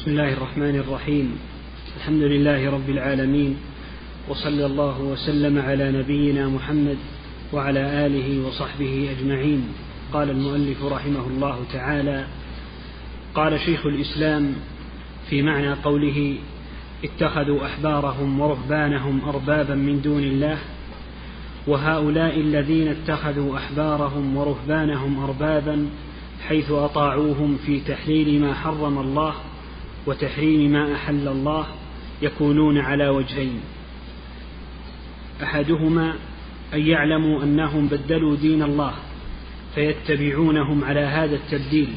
بسم الله الرحمن الرحيم. الحمد لله رب العالمين وصلى الله وسلم على نبينا محمد وعلى آله وصحبه أجمعين. قال المؤلف رحمه الله تعالى قال شيخ الإسلام في معنى قوله اتخذوا أحبارهم ورهبانهم أربابا من دون الله وهؤلاء الذين اتخذوا أحبارهم ورهبانهم أربابا حيث أطاعوهم في تحليل ما حرم الله وتحريم ما أحل الله يكونون على وجهين. أحدهما أن يعلموا أنهم بدلوا دين الله فيتبعونهم على هذا التبديل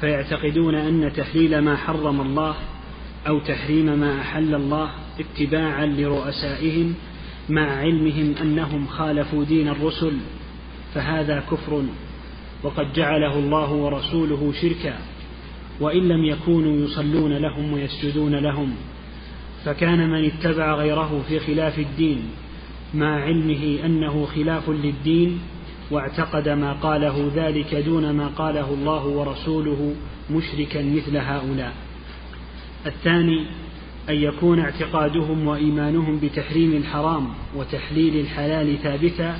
فيعتقدون أن تحليل ما حرم الله أو تحريم ما أحل الله اتباعا لرؤسائهم مع علمهم أنهم خالفوا دين الرسل فهذا كفر وقد جعله الله ورسوله شركا. وإن لم يكونوا يصلون لهم ويسجدون لهم فكان من اتبع غيره في خلاف الدين مع علمه أنه خلاف للدين واعتقد ما قاله ذلك دون ما قاله الله ورسوله مشركا مثل هؤلاء. الثاني أن يكون اعتقادهم وإيمانهم بتحريم الحرام وتحليل الحلال ثابتا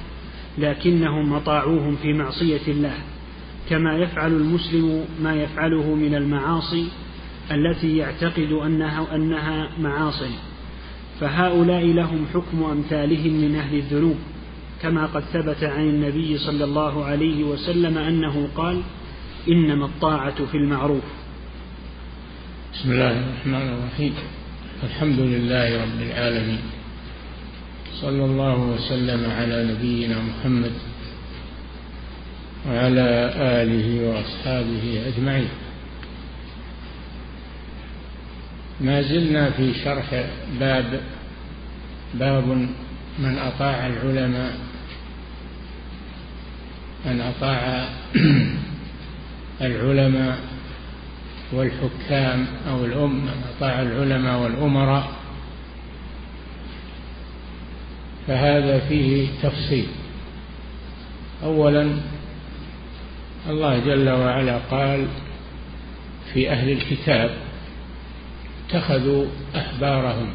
لكنهم أطاعوهم في معصية الله. كما يفعل المسلم ما يفعله من المعاصي التي يعتقد أنها, أنها معاصي. فهؤلاء لهم حكم أمثالهم من أهل الذنوب كما قد ثبت عن النبي صلى الله عليه وسلم أنه قال إنما الطاعة في المعروف. بسم الله الرحمن الرحيم. الحمد لله رب العالمين. صلى الله وسلم على نبينا محمد وعلى آله وأصحابه أجمعين. ما زلنا في شرح باب باب من أطاع العلماء من أطاع العلماء والحكام أو الأم من أطاع العلماء والأمراء. فهذا فيه تفصيل. أولا الله جل وعلا قال في أهل الكتاب اتخذوا أحبارهم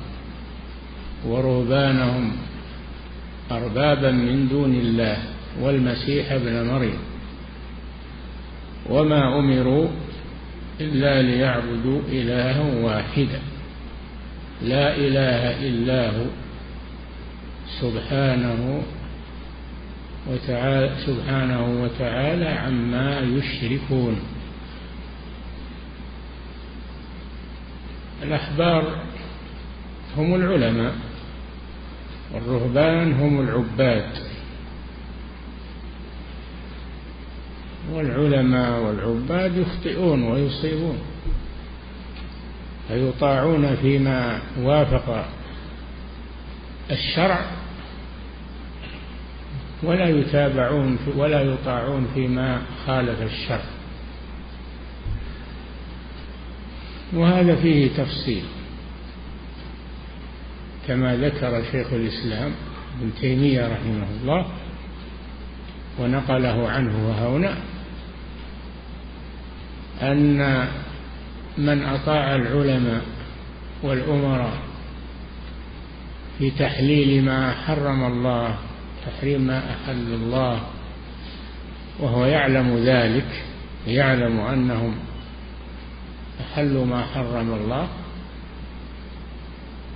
ورهبانهم أربابا من دون الله والمسيح ابن مريم وما أمروا إلا ليعبدوا إلها واحدا لا إله إلا هو سبحانه وتعالى سبحانه وتعالى عما يشركون. الأحبار هم العلماء والرهبان هم العباد. والعلماء والعباد يخطئون ويصيبون فيطاعون فيما وافق الشرع ولا يتابعون ولا يطاعون فيما خالف الشرع. وهذا فيه تفصيل. كما ذكر شيخ الإسلام ابن تيمية رحمه الله ونقله عنه هنا أن من أطاع العلماء والأمراء في تحليل ما حرم الله تحريم ما أحل الله وهو يعلم ذلك يعلم أنهم أحلوا ما حرم الله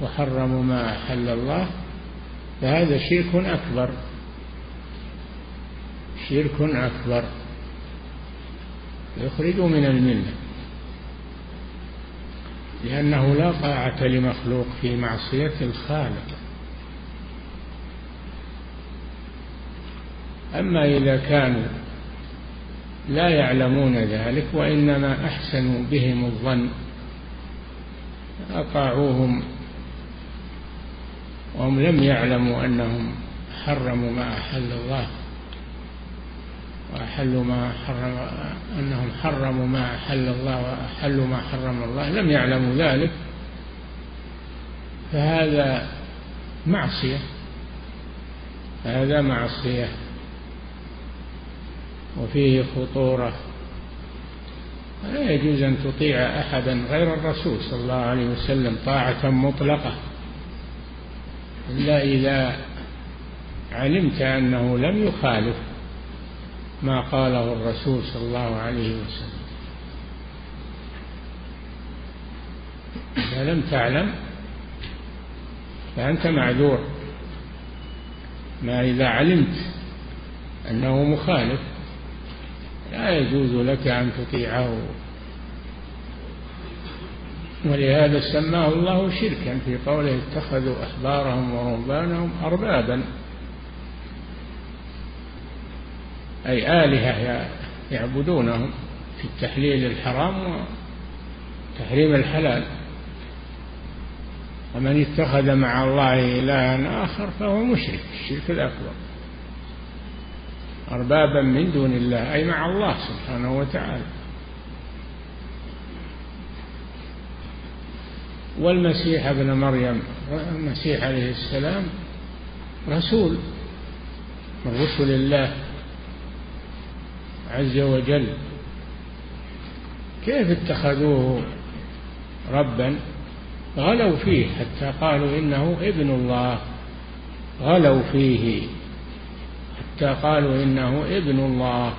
وحرموا ما أحل الله فهذا شرك أكبر شرك أكبر يخرج من الملة لأنه لا طاعة لمخلوق في معصية الخالق. أما إذا كانوا لا يعلمون ذلك وإنما أحسنوا بهم الظن أطاعوهم وهم لم يعلموا أنهم حرموا ما أحل الله وأحلوا ما حرم أنهم حرموا ما أحل الله وأحلوا ما حرم الله لم يعلموا ذلك فهذا معصية هذا معصية. وفيه خطورة. لا يجوز أن تطيع أحدا غير الرسول صلى الله عليه وسلم طاعة مطلقة. إلا إذا علمت أنه لم يخالف ما قاله الرسول صلى الله عليه وسلم. إذا لم تعلم فأنت معذور. ما إذا علمت أنه مخالف لا يجوز لك أن تطيعه. ولهذا سماه الله شركا في قوله اتخذوا أحبارهم ورهبانهم أربابا. أي آلهة يعبدونهم في التحليل الحرام وتحريم الحلال. ومن اتخذ مع الله إلها آخر فهو مشرك الشرك الأكبر. أربابا من دون الله أي مع الله سبحانه وتعالى. والمسيح ابن مريم المسيح عليه السلام رسول من رسل الله عز وجل. كيف اتخذوه ربا؟ غلوا فيه حتى قالوا إنه ابن الله. غلوا فيه. حتى قالوا إنه ابن الله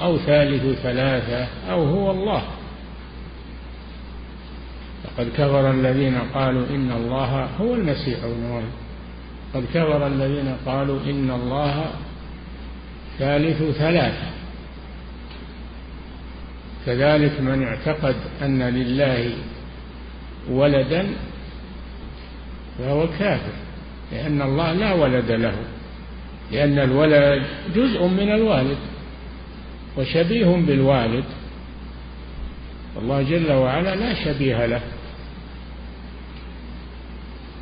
أو ثالث ثلاثة أو هو الله. لقد كفر الذين قالوا إن الله هو المسيح ابن مريم. قد كفر الذين قالوا إن الله ثالث ثلاثة. كذلك من اعتقد أن لله ولدا فهو كافر لأن الله لا ولد له. لأن الولد جزء من الوالد وشبيه بالوالد. الله جل وعلا لا شبيه له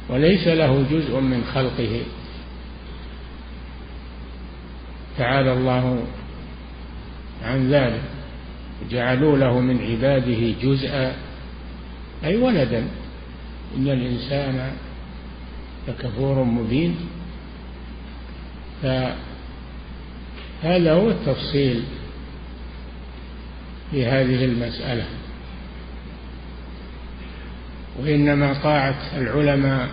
وليس له جزء من خلقه. تعالى الله عن ذلك. جعلوا له من عباده جزءا. أي ولدا. إن الإنسان لكفور مبين. فهذا هو التفصيل في هذه المسألة. وإنما طاعة العلماء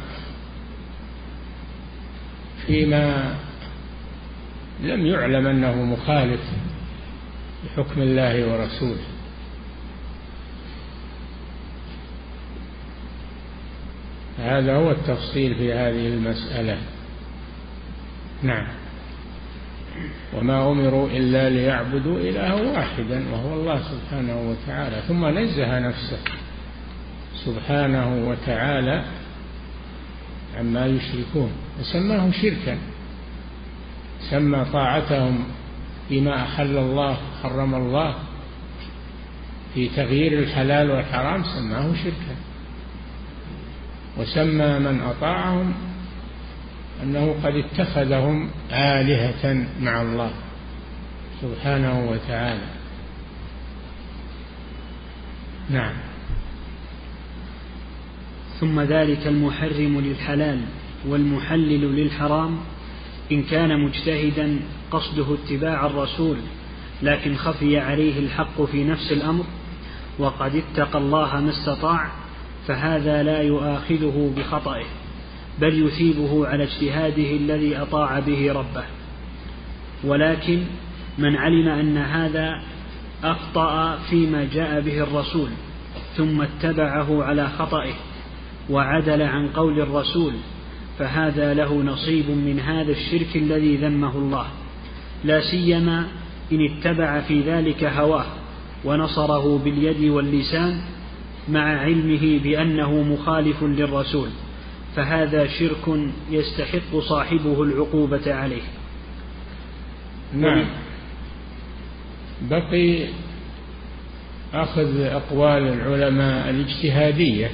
فيما لم يعلم أنه مخالف لحكم الله ورسوله. هذا هو التفصيل في هذه المسألة. نعم. وما أمروا إلا ليعبدوا إلها واحدا وهو الله سبحانه وتعالى. ثم نزه نفسه سبحانه وتعالى عما يشركون وسماه شركا. سمى طاعتهم فيما أحل الله حرم الله في تغيير الحلال والحرام سماه شركا. وسمى من أطاعهم أنه قد اتخذهم آلهة مع الله سبحانه وتعالى. نعم. ثم ذلك المحرم للحلال والمحلل للحرام إن كان مجتهدا قصده اتباع الرسول لكن خفي عليه الحق في نفس الأمر وقد اتقى الله ما استطاع فهذا لا يؤاخذه بخطئه. بل يثيبه على اجتهاده الذي أطاع به ربه. ولكن من علم أن هذا أخطأ فيما جاء به الرسول ثم اتبعه على خطئه وعدل عن قول الرسول فهذا له نصيب من هذا الشرك الذي ذمه الله. لا سيما إن اتبع في ذلك هواه ونصره باليد واللسان مع علمه بأنه مخالف للرسول. فهذا شرك يستحق صاحبه العقوبة عليه. نعم. بقي أخذ أقوال العلماء الاجتهادية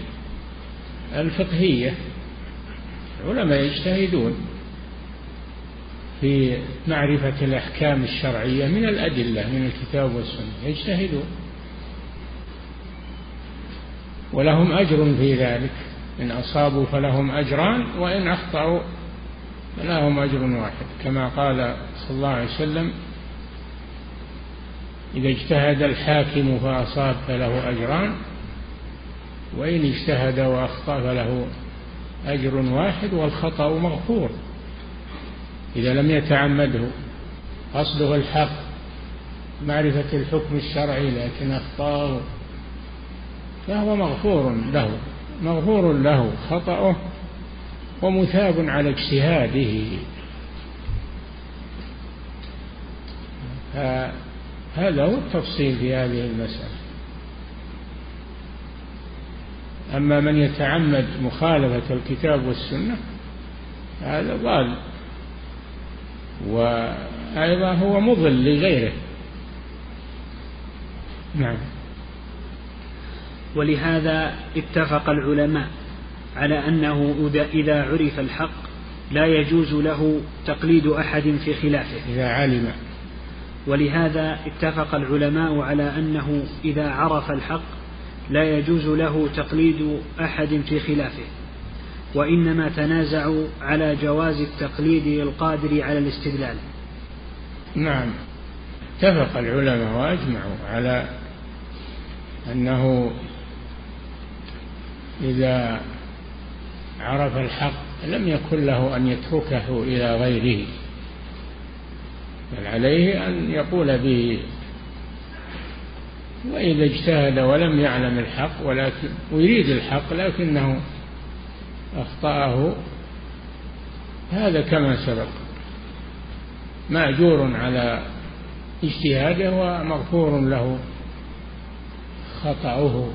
الفقهية. العلماء يجتهدون في معرفة الأحكام الشرعية من الأدلة من الكتاب والسنة يجتهدون. ولهم أجر في ذلك. إن أصابوا فلهم أجران وإن أخطأوا فلهم أجر واحد. كما قال صلى الله عليه وسلم إذا اجتهد الحاكم فأصاب فله أجران وإن اجتهد وأخطأ فله أجر واحد والخطأ مغفور. إذا لم يتعمده قصده الحق معرفة الحكم الشرعي لكن أخطأه فهو مغفور له. مغفور له خطأه ومثاب على اجتهاده. هذا هو التفصيل في هذه المسألة. أما من يتعمد مخالفة الكتاب والسنة هذا ضال. وأيضا هو مضل لغيره. نعم. ولهذا اتفق العلماء على أنه إذا عرف الحق لا يجوز له تقليد أحد في خلافه. إذا علم. ولهذا اتفق العلماء على أنه إذا عرف الحق لا يجوز له تقليد أحد في خلافه. وإنما تنازعوا على جواز التقليد للقادر على الاستدلال. نعم. اتفق العلماء وأجمعوا على أنه إذا عرف الحق لم يكن له أن يتركه إلى غيره بل عليه أن يقول به. وإذا اجتهد ولم يعلم الحق ولكن ويريد الحق لكنه أخطأه هذا كما سبق. مأجور على اجتهاده ومغفور له خطأه.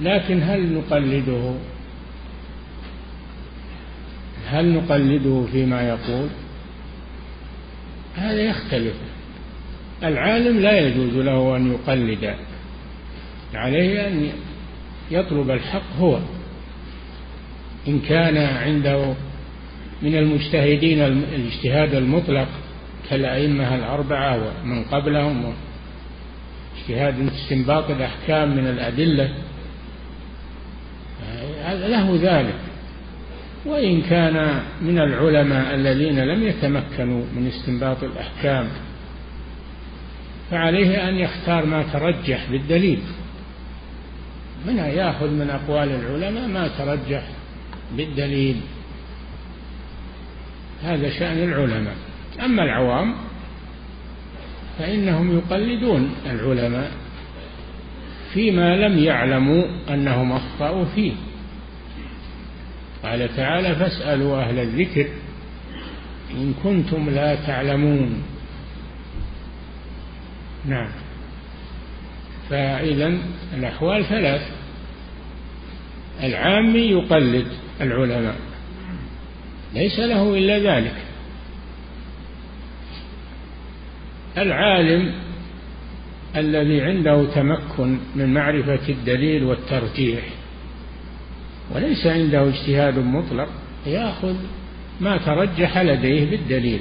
لكن هل نقلده؟ هل نقلده فيما يقول؟ هذا يختلف. العالم لا يجوز له أن يقلد. عليه أن يطلب الحق هو. إن كان عنده من المجتهدين الاجتهاد المطلق كالأئمة الأربعة ومن قبلهم اجتهاد استنباط الأحكام من الأدلة له ذلك. وإن كان من العلماء الذين لم يتمكنوا من استنباط الأحكام فعليه أن يختار ما ترجح بالدليل. من يأخذ من أقوال العلماء ما ترجح بالدليل. هذا شأن العلماء. أما العوام فإنهم يقلدون العلماء فيما لم يعلموا أنهم أخطأوا فيه. قال تعالى فاسألوا أهل الذكر إن كنتم لا تعلمون. نعم. فإذا الأحوال ثلاث. العامي يقلد العلماء. ليس له إلا ذلك. العالم الذي عنده تمكن من معرفة الدليل والترجيح وليس عنده اجتهاد مطلق يأخذ ما ترجح لديه بالدليل.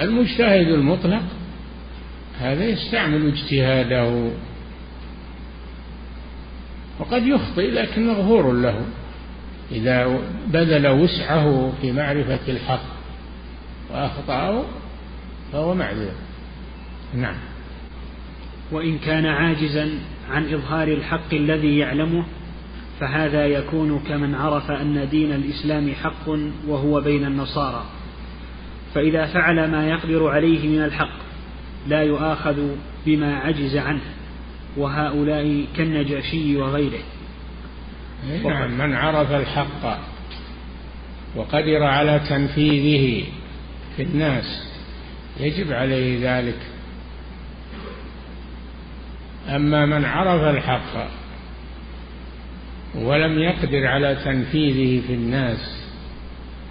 المجتهد المطلق هذا يستعمل اجتهاده وقد يخطئ لكن مغفور له. إذا بذل وسعه في معرفة الحق وأخطأه فهو معذور. نعم. وإن كان عاجزا عن إظهار الحق الذي يعلمه فهذا يكون كمن عرف أن دين الإسلام حق وهو بين النصارى. فإذا فعل ما يقدر عليه من الحق لا يؤاخذ بما عجز عنه وهؤلاء كالنجاشي وغيره. نعم من عرف الحق وقدر على تنفيذه في الناس يجب عليه ذلك. أما من عرف الحق ولم يقدر على تنفيذه في الناس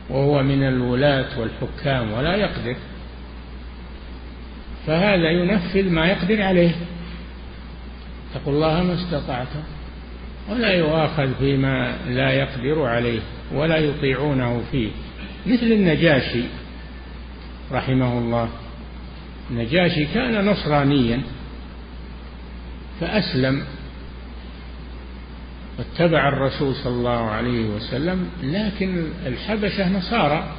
وهو من الولاة والحكام ولا يقدر فهذا ينفذ ما يقدر عليه. اتقوا الله ما استطعتم ولا يؤاخذ فيما لا يقدر عليه ولا يطيعونه فيه. مثل النجاشي رحمه الله. النجاشي كان نصرانيا. فأسلم. واتبع الرسول صلى الله عليه وسلم لكن الحبشة نصارى.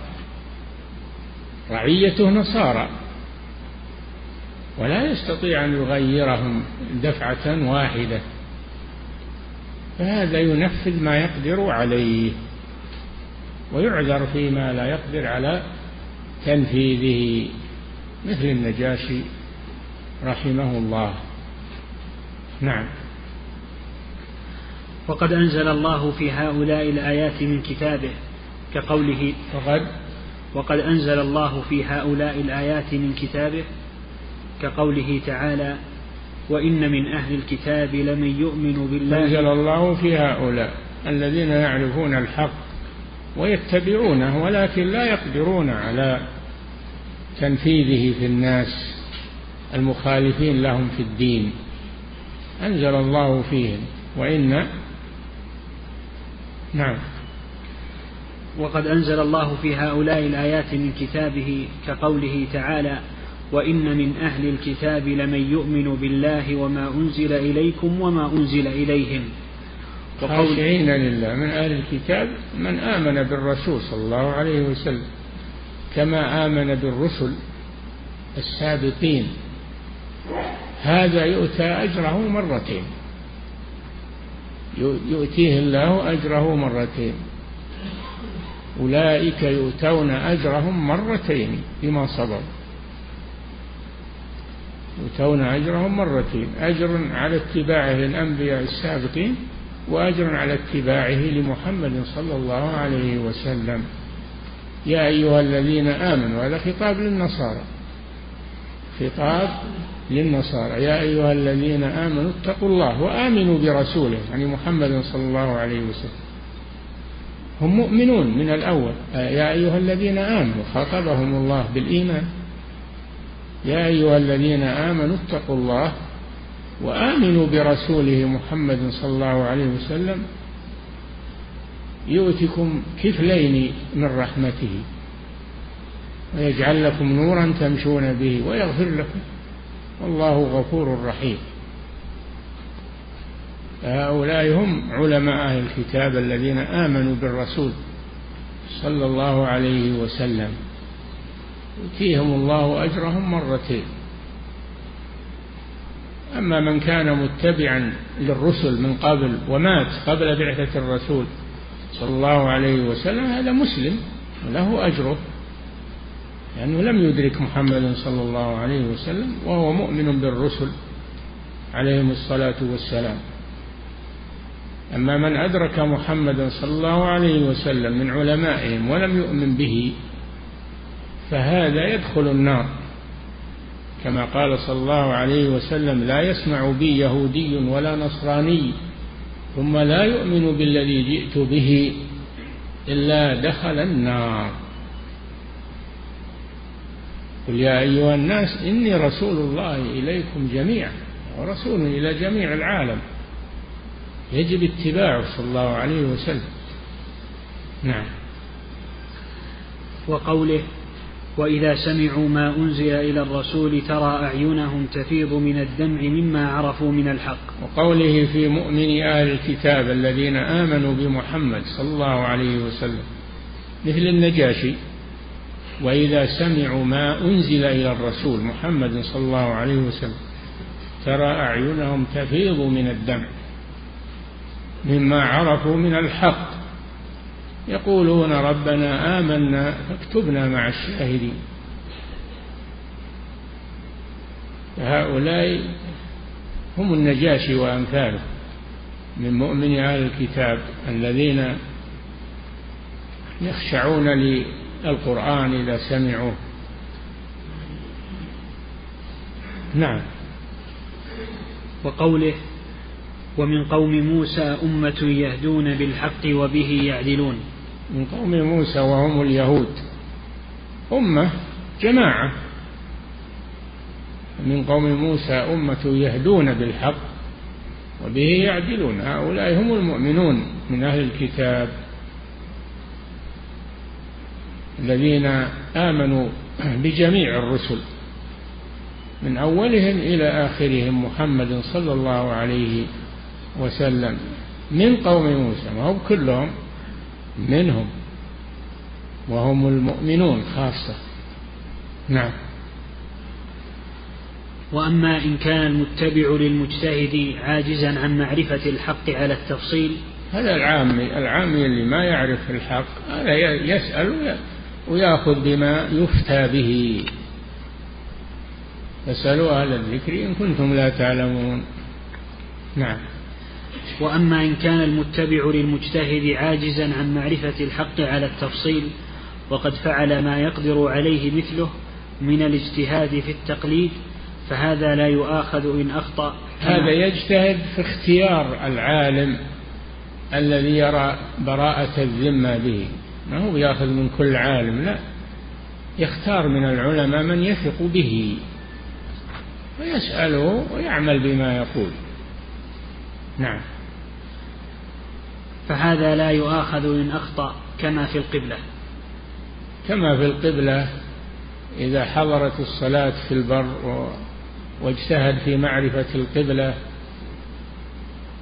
رعيته نصارى. ولا يستطيع أن يغيرهم دفعة واحدة. فهذا ينفذ ما يقدر عليه. ويعذر فيما لا يقدر على تنفيذه مثل النجاشي رحمه الله. نعم. وقد أنزل الله في هؤلاء الآيات من كتابه كقوله وقد؟ وقد أنزل الله في هؤلاء الآيات من كتابه كقوله تعالى وإن من أهل الكتاب لمن يؤمن بالله أنزل الله في هؤلاء الذين يعرفون الحق ويتبعونه ولكن لا يقدرون على تنفيذه في الناس المخالفين لهم في الدين. أنزل الله فيهم وإن نعم. وقد أنزل الله في هؤلاء الآيات من كتابه كقوله تعالى وإن من أهل الكتاب لمن يؤمن بالله وما أنزل إليكم وما أنزل إليهم. خاشعين لله من أهل الكتاب من آمن بالرسول صلى الله عليه وسلم كما آمن بالرسل السابقين. هذا يؤتى أجره مرتين. يؤتيه الله أجره مرتين. أولئك يؤتون أجرهم مرتين بما صبروا يؤتون أجرهم مرتين. أجر على اتباعه للأنبياء السابقين وأجر على اتباعه لمحمد صلى الله عليه وسلم. يا أيها الذين آمنوا هذا خطاب للنصارى. خطاب للنصارى. يا أيها الذين آمنوا اتقوا الله وآمنوا برسوله يعني محمد صلى الله عليه وسلم. هم مؤمنون من الأول. يا أيها الذين آمنوا خاطبهم الله بالإيمان. يا أيها الذين آمنوا اتقوا الله وآمنوا برسوله محمد صلى الله عليه وسلم. يؤتكم كفلين من رحمته ويجعل لكم نورا تمشون به ويغفر لكم. والله غفور رحيم. هؤلاء هم علماء أهل الكتاب الذين آمنوا بالرسول صلى الله عليه وسلم. يؤتيهم الله أجرهم مرتين. أما من كان متبعا للرسل من قبل ومات قبل بعثة الرسول صلى الله عليه وسلم هذا مسلم له أجره. لأنه لم يدرك محمدا صلى الله عليه وسلم وهو مؤمن بالرسل عليهم الصلاة والسلام. أما من أدرك محمدا صلى الله عليه وسلم من علمائهم ولم يؤمن به فهذا يدخل النار. كما قال صلى الله عليه وسلم لا يسمع بي يهودي ولا نصراني ثم لا يؤمن بالذي جئت به إلا دخل النار. قل يا أيها الناس إني رسول الله إليكم جميعا ورسول إلى جميع العالم. يجب اتباعه صلى الله عليه وسلم. نعم. وقوله وإذا سمعوا ما أنزل إلى الرسول ترى أعينهم تفيض من الدمع مما عرفوا من الحق. وقوله في مؤمن أهل الكتاب الذين آمنوا بمحمد صلى الله عليه وسلم مثل النجاشي وإذا سمعوا ما أنزل إلى الرسول محمد صلى الله عليه وسلم ترى أعينهم تفيض من الدمع مما عرفوا من الحق. يقولون ربنا آمنا فاكتبنا مع الشاهدين. هؤلاء هم النجاشي وأمثاله من مؤمن أهل الكتاب الذين يخشعون للقرآن إذا سمعوه نعم. وقوله ومن قوم موسى أمة يهدون بالحق وبه يعدلون. من قوم موسى وهم اليهود. أمة جماعة. من قوم موسى أمة يهدون بالحق وبه يعدلون. هؤلاء هم المؤمنون من أهل الكتاب. الذين آمنوا بجميع الرسل من أولهم إلى آخرهم محمد صلى الله عليه وسلم من قوم موسى ما هم كلهم منهم وهم المؤمنون خاصة. نعم. وأما إن كان المتبع للمجتهد عاجزا عن معرفة الحق على التفصيل هذا العامي العامي اللي ما يعرف الحق هذا يسأل ويأخذ بما يفتى به. فاسألوا أهل الذكر إن كنتم لا تعلمون. نعم. وأما إن كان المتبع للمجتهد عاجزا عن معرفة الحق على التفصيل وقد فعل ما يقدر عليه مثله من الاجتهاد في التقليد فهذا لا يؤاخذ إن أخطأ. هذا يجتهد في اختيار العالم الذي يرى براءة الذمة به. ما هو ياخذ من كل عالم لا. يختار من العلماء من يثق به ويسأله ويعمل بما يقول. نعم. فهذا لا يؤاخذ إن أخطأ كما في القبلة. كما في القبلة إذا حضرت الصلاة في البر واجتهد في معرفة القبلة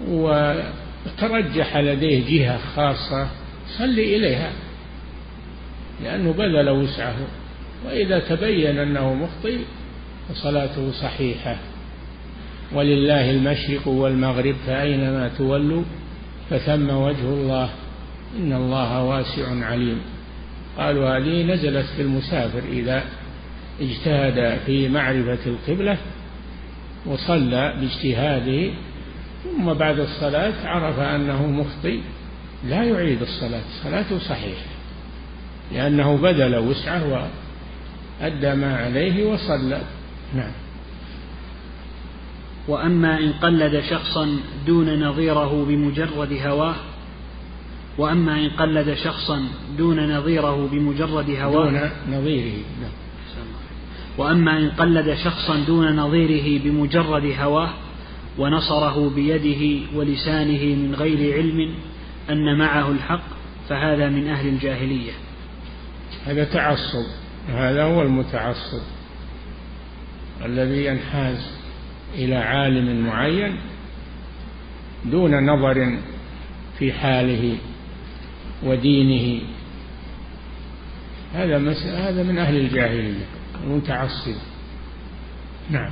وترجح لديه جهة خاصة صلي إليها. لأنه بذل وسعه وإذا تبين أنه مخطئ فصلاته صحيحة. ولله المشرق والمغرب فأينما تولوا فثم وجه الله إن الله واسع عليم. قالوا هذه نزلت في المسافر إذا اجتهد في معرفة القبلة وصلى باجتهاده ثم بعد الصلاة عرف أنه مخطئ لا يعيد الصلاة صلاته صحيحة. لأنه بذل وسعه وأدى ما عليه وصلى. نعم. وأما إن قلد شخصا دون نظيره بمجرد هواه وأما إن قلد شخصا دون نظيره بمجرد هواه دون نظيره. نعم. وأما إن قلد شخصا دون نظيره بمجرد هواه ونصره بيده ولسانه من غير علم أن معه الحق فهذا من أهل الجاهلية. هذا تعصب هذا هو المتعصب الذي ينحاز إلى عالم معين دون نظر في حاله ودينه. هذا هذا من أهل الجاهلية المتعصب. نعم.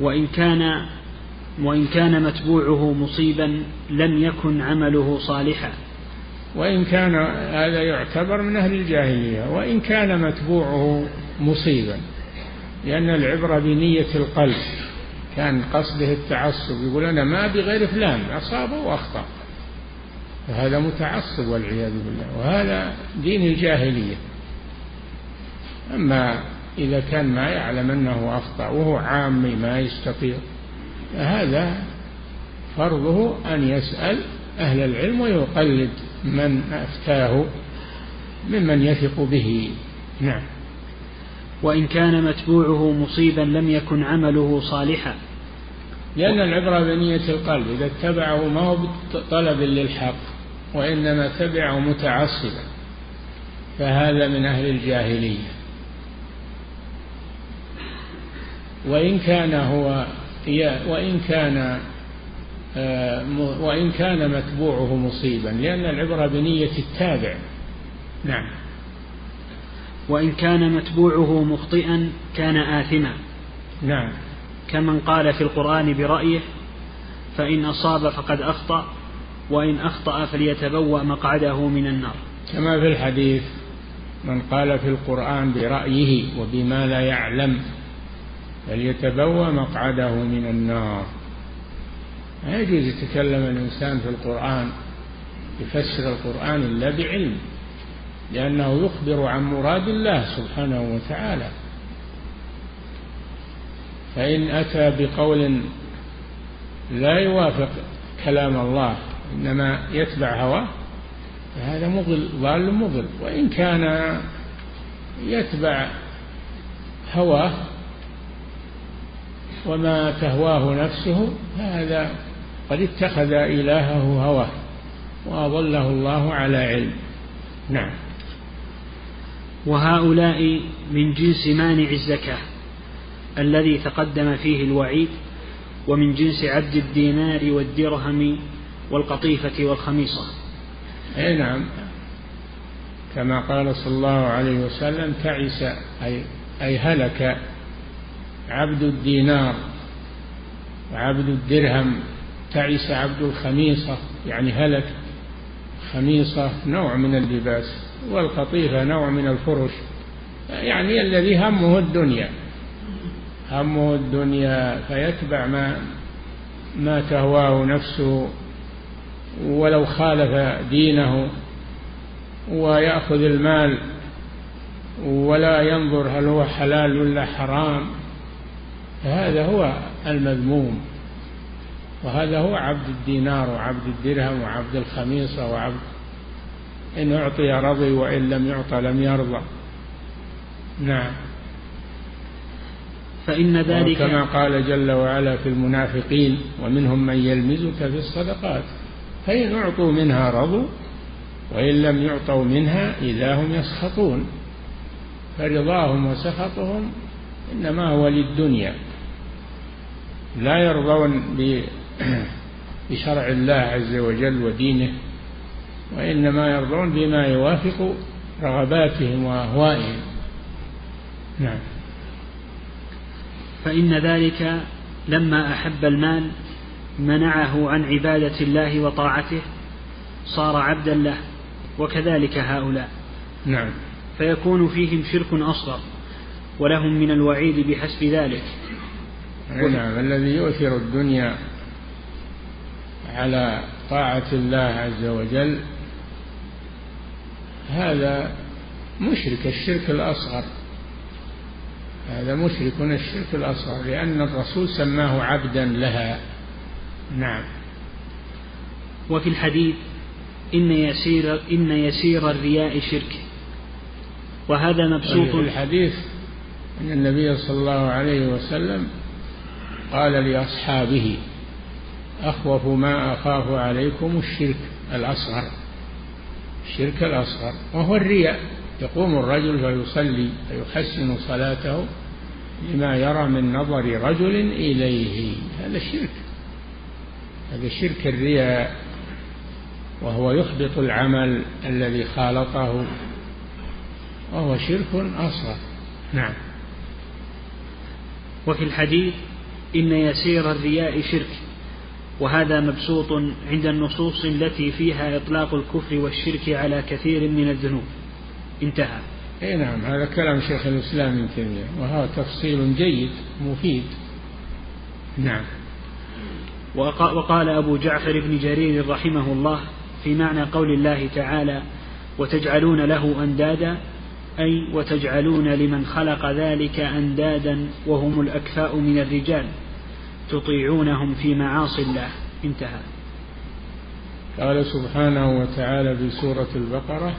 وإن كان وإن كان متبوعه مصيبا لم يكن عمله صالحا. وإن كان هذا يعتبر من أهل الجاهلية وإن كان متبوعه مصيبا لأن العبرة بنية القلب كان قصده التعصب يقول أنا ما بغير فلان أصاب وأخطأ. فهذا متعصب والعياذ بالله وهذا دين الجاهلية. أما إذا كان ما يعلم أنه أخطأ وهو عامي ما يستطيع فهذا فرضه أن يسأل أهل العلم ويقلد. من أفتاه ممن يثق به. نعم. وإن كان متبوعه مصيبا لم يكن عمله صالحا. لأن العبرة بنية القلب. إذا اتبعه ما هو بطلب للحق وإنما تبعه متعصبا. فهذا من أهل الجاهلية. وإن كان هو وإن كان وإن كان متبوعه مصيبا لأن العبرة بنية التابع. نعم. وإن كان متبوعه مخطئا كان آثما. نعم. كمن قال في القرآن برأيه فإن أصاب فقد أخطأ وإن أخطأ فليتبوأ مقعده من النار. كما في الحديث من قال في القرآن برأيه وبما لا يعلم فليتبوأ مقعده من النار. لا يجوز يتكلم الإنسان في القرآن يفسر القرآن إلا بعلم لأنه يخبر عن مراد الله سبحانه وتعالى. فإن أتى بقول لا يوافق كلام الله إنما يتبع هواه فهذا مضل ضال مضل. وإن كان يتبع هواه وما تهواه نفسه فهذا قد اتخذ إلهه هواه وأضله الله على علم. نعم. وهؤلاء من جنس مانع الزكاة الذي تقدم فيه الوعيد ومن جنس عبد الدينار والدرهم والقطيفة والخميصة. أي نعم. كما قال صلى الله عليه وسلم تعس أي, أي هلك عبد الدينار وعبد الدرهم تعس عبد الخميصة يعني هلك خميصة نوع من اللباس والقطيفة نوع من الفرش يعني الذي همه الدنيا. همه الدنيا فيتبع ما ما تهواه نفسه ولو خالف دينه ويأخذ المال ولا ينظر هل هو حلال ولا حرام. هذا هو المذموم. وهذا هو عبد الدينار وعبد الدرهم وعبد الخميصة وعبد إن أعطي رضي وإن لم يعطى لم يرضى. نعم. فإن ذلك كما قال جل وعلا في المنافقين ومنهم من يلمزك في الصدقات. فإن أعطوا منها رضوا وإن لم يعطوا منها إذا هم يسخطون. فرضاهم وسخطهم إنما هو للدنيا. لا يرضون بشرع الله عز وجل ودينه وإنما يرضون بما يوافق رغباتهم وأهوائهم. نعم. فإن ذلك لما أحب المال منعه عن عبادة الله وطاعته صار عبدا له وكذلك هؤلاء. نعم. فيكون فيهم شرك أصغر ولهم من الوعيد بحسب ذلك. نعم. الذي يؤثر الدنيا على طاعة الله عز وجل هذا مشرك الشرك الأصغر. هذا مشرك الشرك الأصغر لأن الرسول سماه عبدا لها. نعم. وفي الحديث إن يسير إن يسير الرياء شرك. وهذا مبسوط. في الحديث أن النبي صلى الله عليه وسلم قال لأصحابه أخوف ما أخاف عليكم الشرك الأصغر. الشرك الأصغر وهو الرياء. يقوم الرجل فيصلي فيحسن صلاته لما يرى من نظر رجل إليه. هذا شرك. هذا شرك الرياء وهو يحبط العمل الذي خالطه وهو شرك أصغر. نعم. وفي الحديث إن يسير الرياء شرك. وهذا مبسوط عند النصوص التي فيها إطلاق الكفر والشرك على كثير من الذنوب. انتهى. اي نعم هذا كلام شيخ الإسلام ابن تيمية وهذا تفصيل جيد مفيد. نعم. وقال أبو جعفر بن جرير رحمه الله في معنى قول الله تعالى وتجعلون له أندادا أي وتجعلون لمن خلق ذلك أندادا وهم الأكفاء من الرجال. تطيعونهم في معاصي الله. انتهى. قال سبحانه وتعالى في سورة البقرة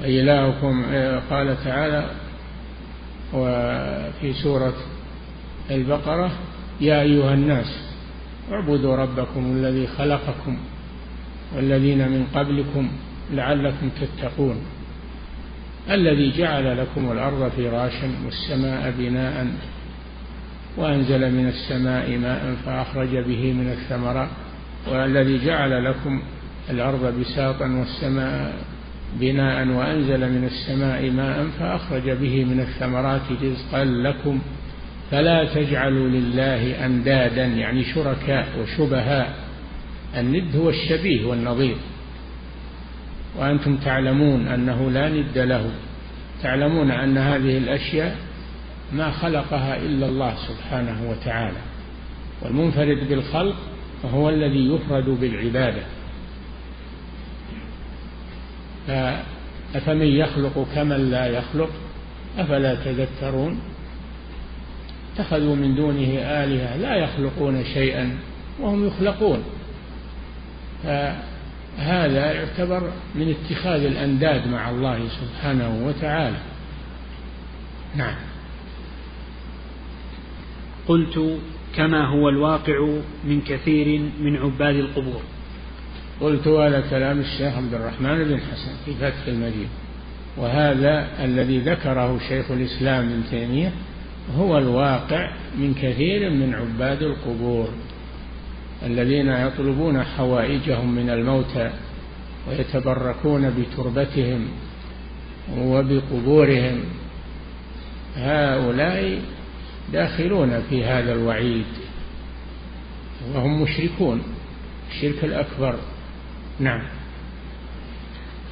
وإلهكم قال تعالى وفي سورة البقرة يا أيها الناس اعبدوا ربكم الذي خلقكم والذين من قبلكم لعلكم تتقون. الذي جعل لكم الأرض فراشا والسماء بناء وأنزل من السماء ماء فأخرج به من الثمرات والذي جعل لكم الأرض بساطا والسماء بناء وأنزل من السماء ماء فأخرج به من الثمرات رزقا لكم. فلا تجعلوا لله أندادا يعني شركاء وشبهاء. الند هو الشبيه والنظير. وأنتم تعلمون أنه لا ند له. تعلمون أن هذه الأشياء ما خلقها إلا الله سبحانه وتعالى. والمنفرد بالخلق وهو الذي يفرد بالعبادة. أفمن يخلق كمن لا يخلق؟ أفلا تذكرون؟ اتخذوا من دونه آلهة لا يخلقون شيئا وهم يخلقون. فهذا يعتبر من اتخاذ الأنداد مع الله سبحانه وتعالى. نعم. قلت كما هو الواقع من كثير من عباد القبور. قلت هذا كلام الشيخ عبد الرحمن بن حسن في فتح المجيد وهذا الذي ذكره شيخ الإسلام ابن تيمية هو الواقع من كثير من عباد القبور. الذين يطلبون حوائجهم من الموتى ويتبركون بتربتهم وبقبورهم هؤلاء داخلون في هذا الوعيد وهم مشركون الشرك الأكبر. نعم.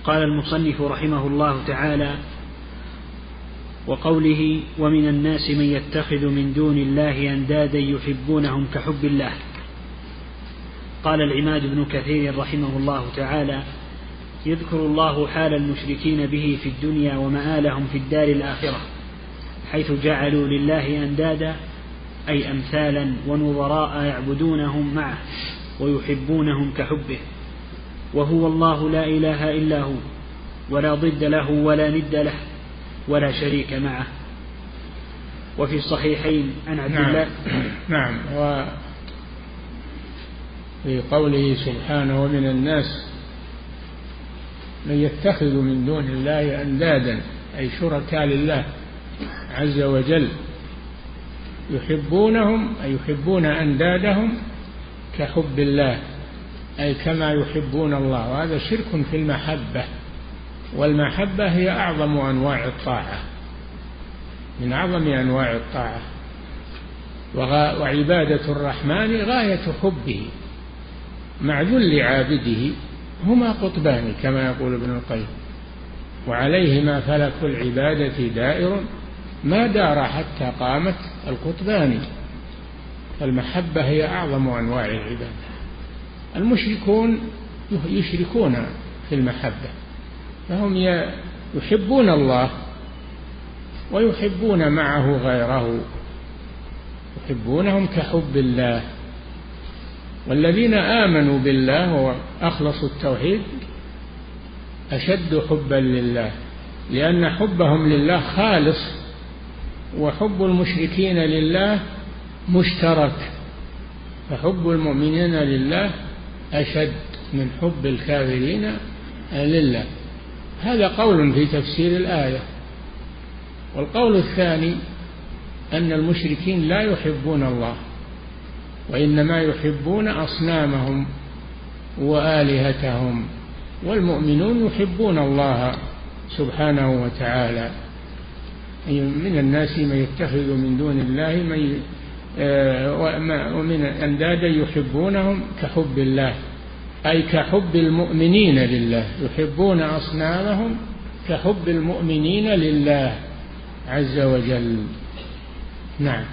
قال المصنف رحمه الله تعالى وقوله ومن الناس من يتخذ من دون الله أندادا يحبونهم كحب الله. قال العماد بن كثير رحمه الله تعالى يذكر الله حال المشركين به في الدنيا ومآلهم في الدار الآخرة حيث جعلوا لله أندادا أي أمثالا ونظراء يعبدونهم معه ويحبونهم كحبه وهو الله لا إله إلا هو ولا ضد له ولا ند له ولا شريك معه. وفي الصحيحين عن عبد نعم. الله نعم. في قوله سبحانه ومن الناس من يتخذ من دون الله أندادا أي شركاء لله عز وجل يحبونهم أي يحبون أندادهم كحب الله أي كما يحبون الله. وهذا شرك في المحبة والمحبة هي أعظم أنواع الطاعة من أعظم أنواع الطاعة وعبادة الرحمن غاية حبه. مع ذل عابده هما قطبان كما يقول ابن القيم وعليهما فلك العبادة دائر ما دار حتى قامت القطبان. فالمحبة هي أعظم أنواع العبادة. المشركون يشركون في المحبة فهم يحبون الله ويحبون معه غيره يحبونهم كحب الله. والذين آمنوا بالله وأخلصوا التوحيد أشد حبا لله لأن حبهم لله خالص وحب المشركين لله مشترك فحب المؤمنين لله أشد من حب الكافرين لله. هذا قول في تفسير الآية. والقول الثاني أن المشركين لا يحبون الله. وإنما يحبون أصنامهم وآلهتهم والمؤمنون يحبون الله سبحانه وتعالى. من الناس من يتخذ من دون الله من آه، ومن أندادا يحبونهم كحب الله أي كحب المؤمنين لله. يحبون أصنامهم كحب المؤمنين لله عز وجل. نعم.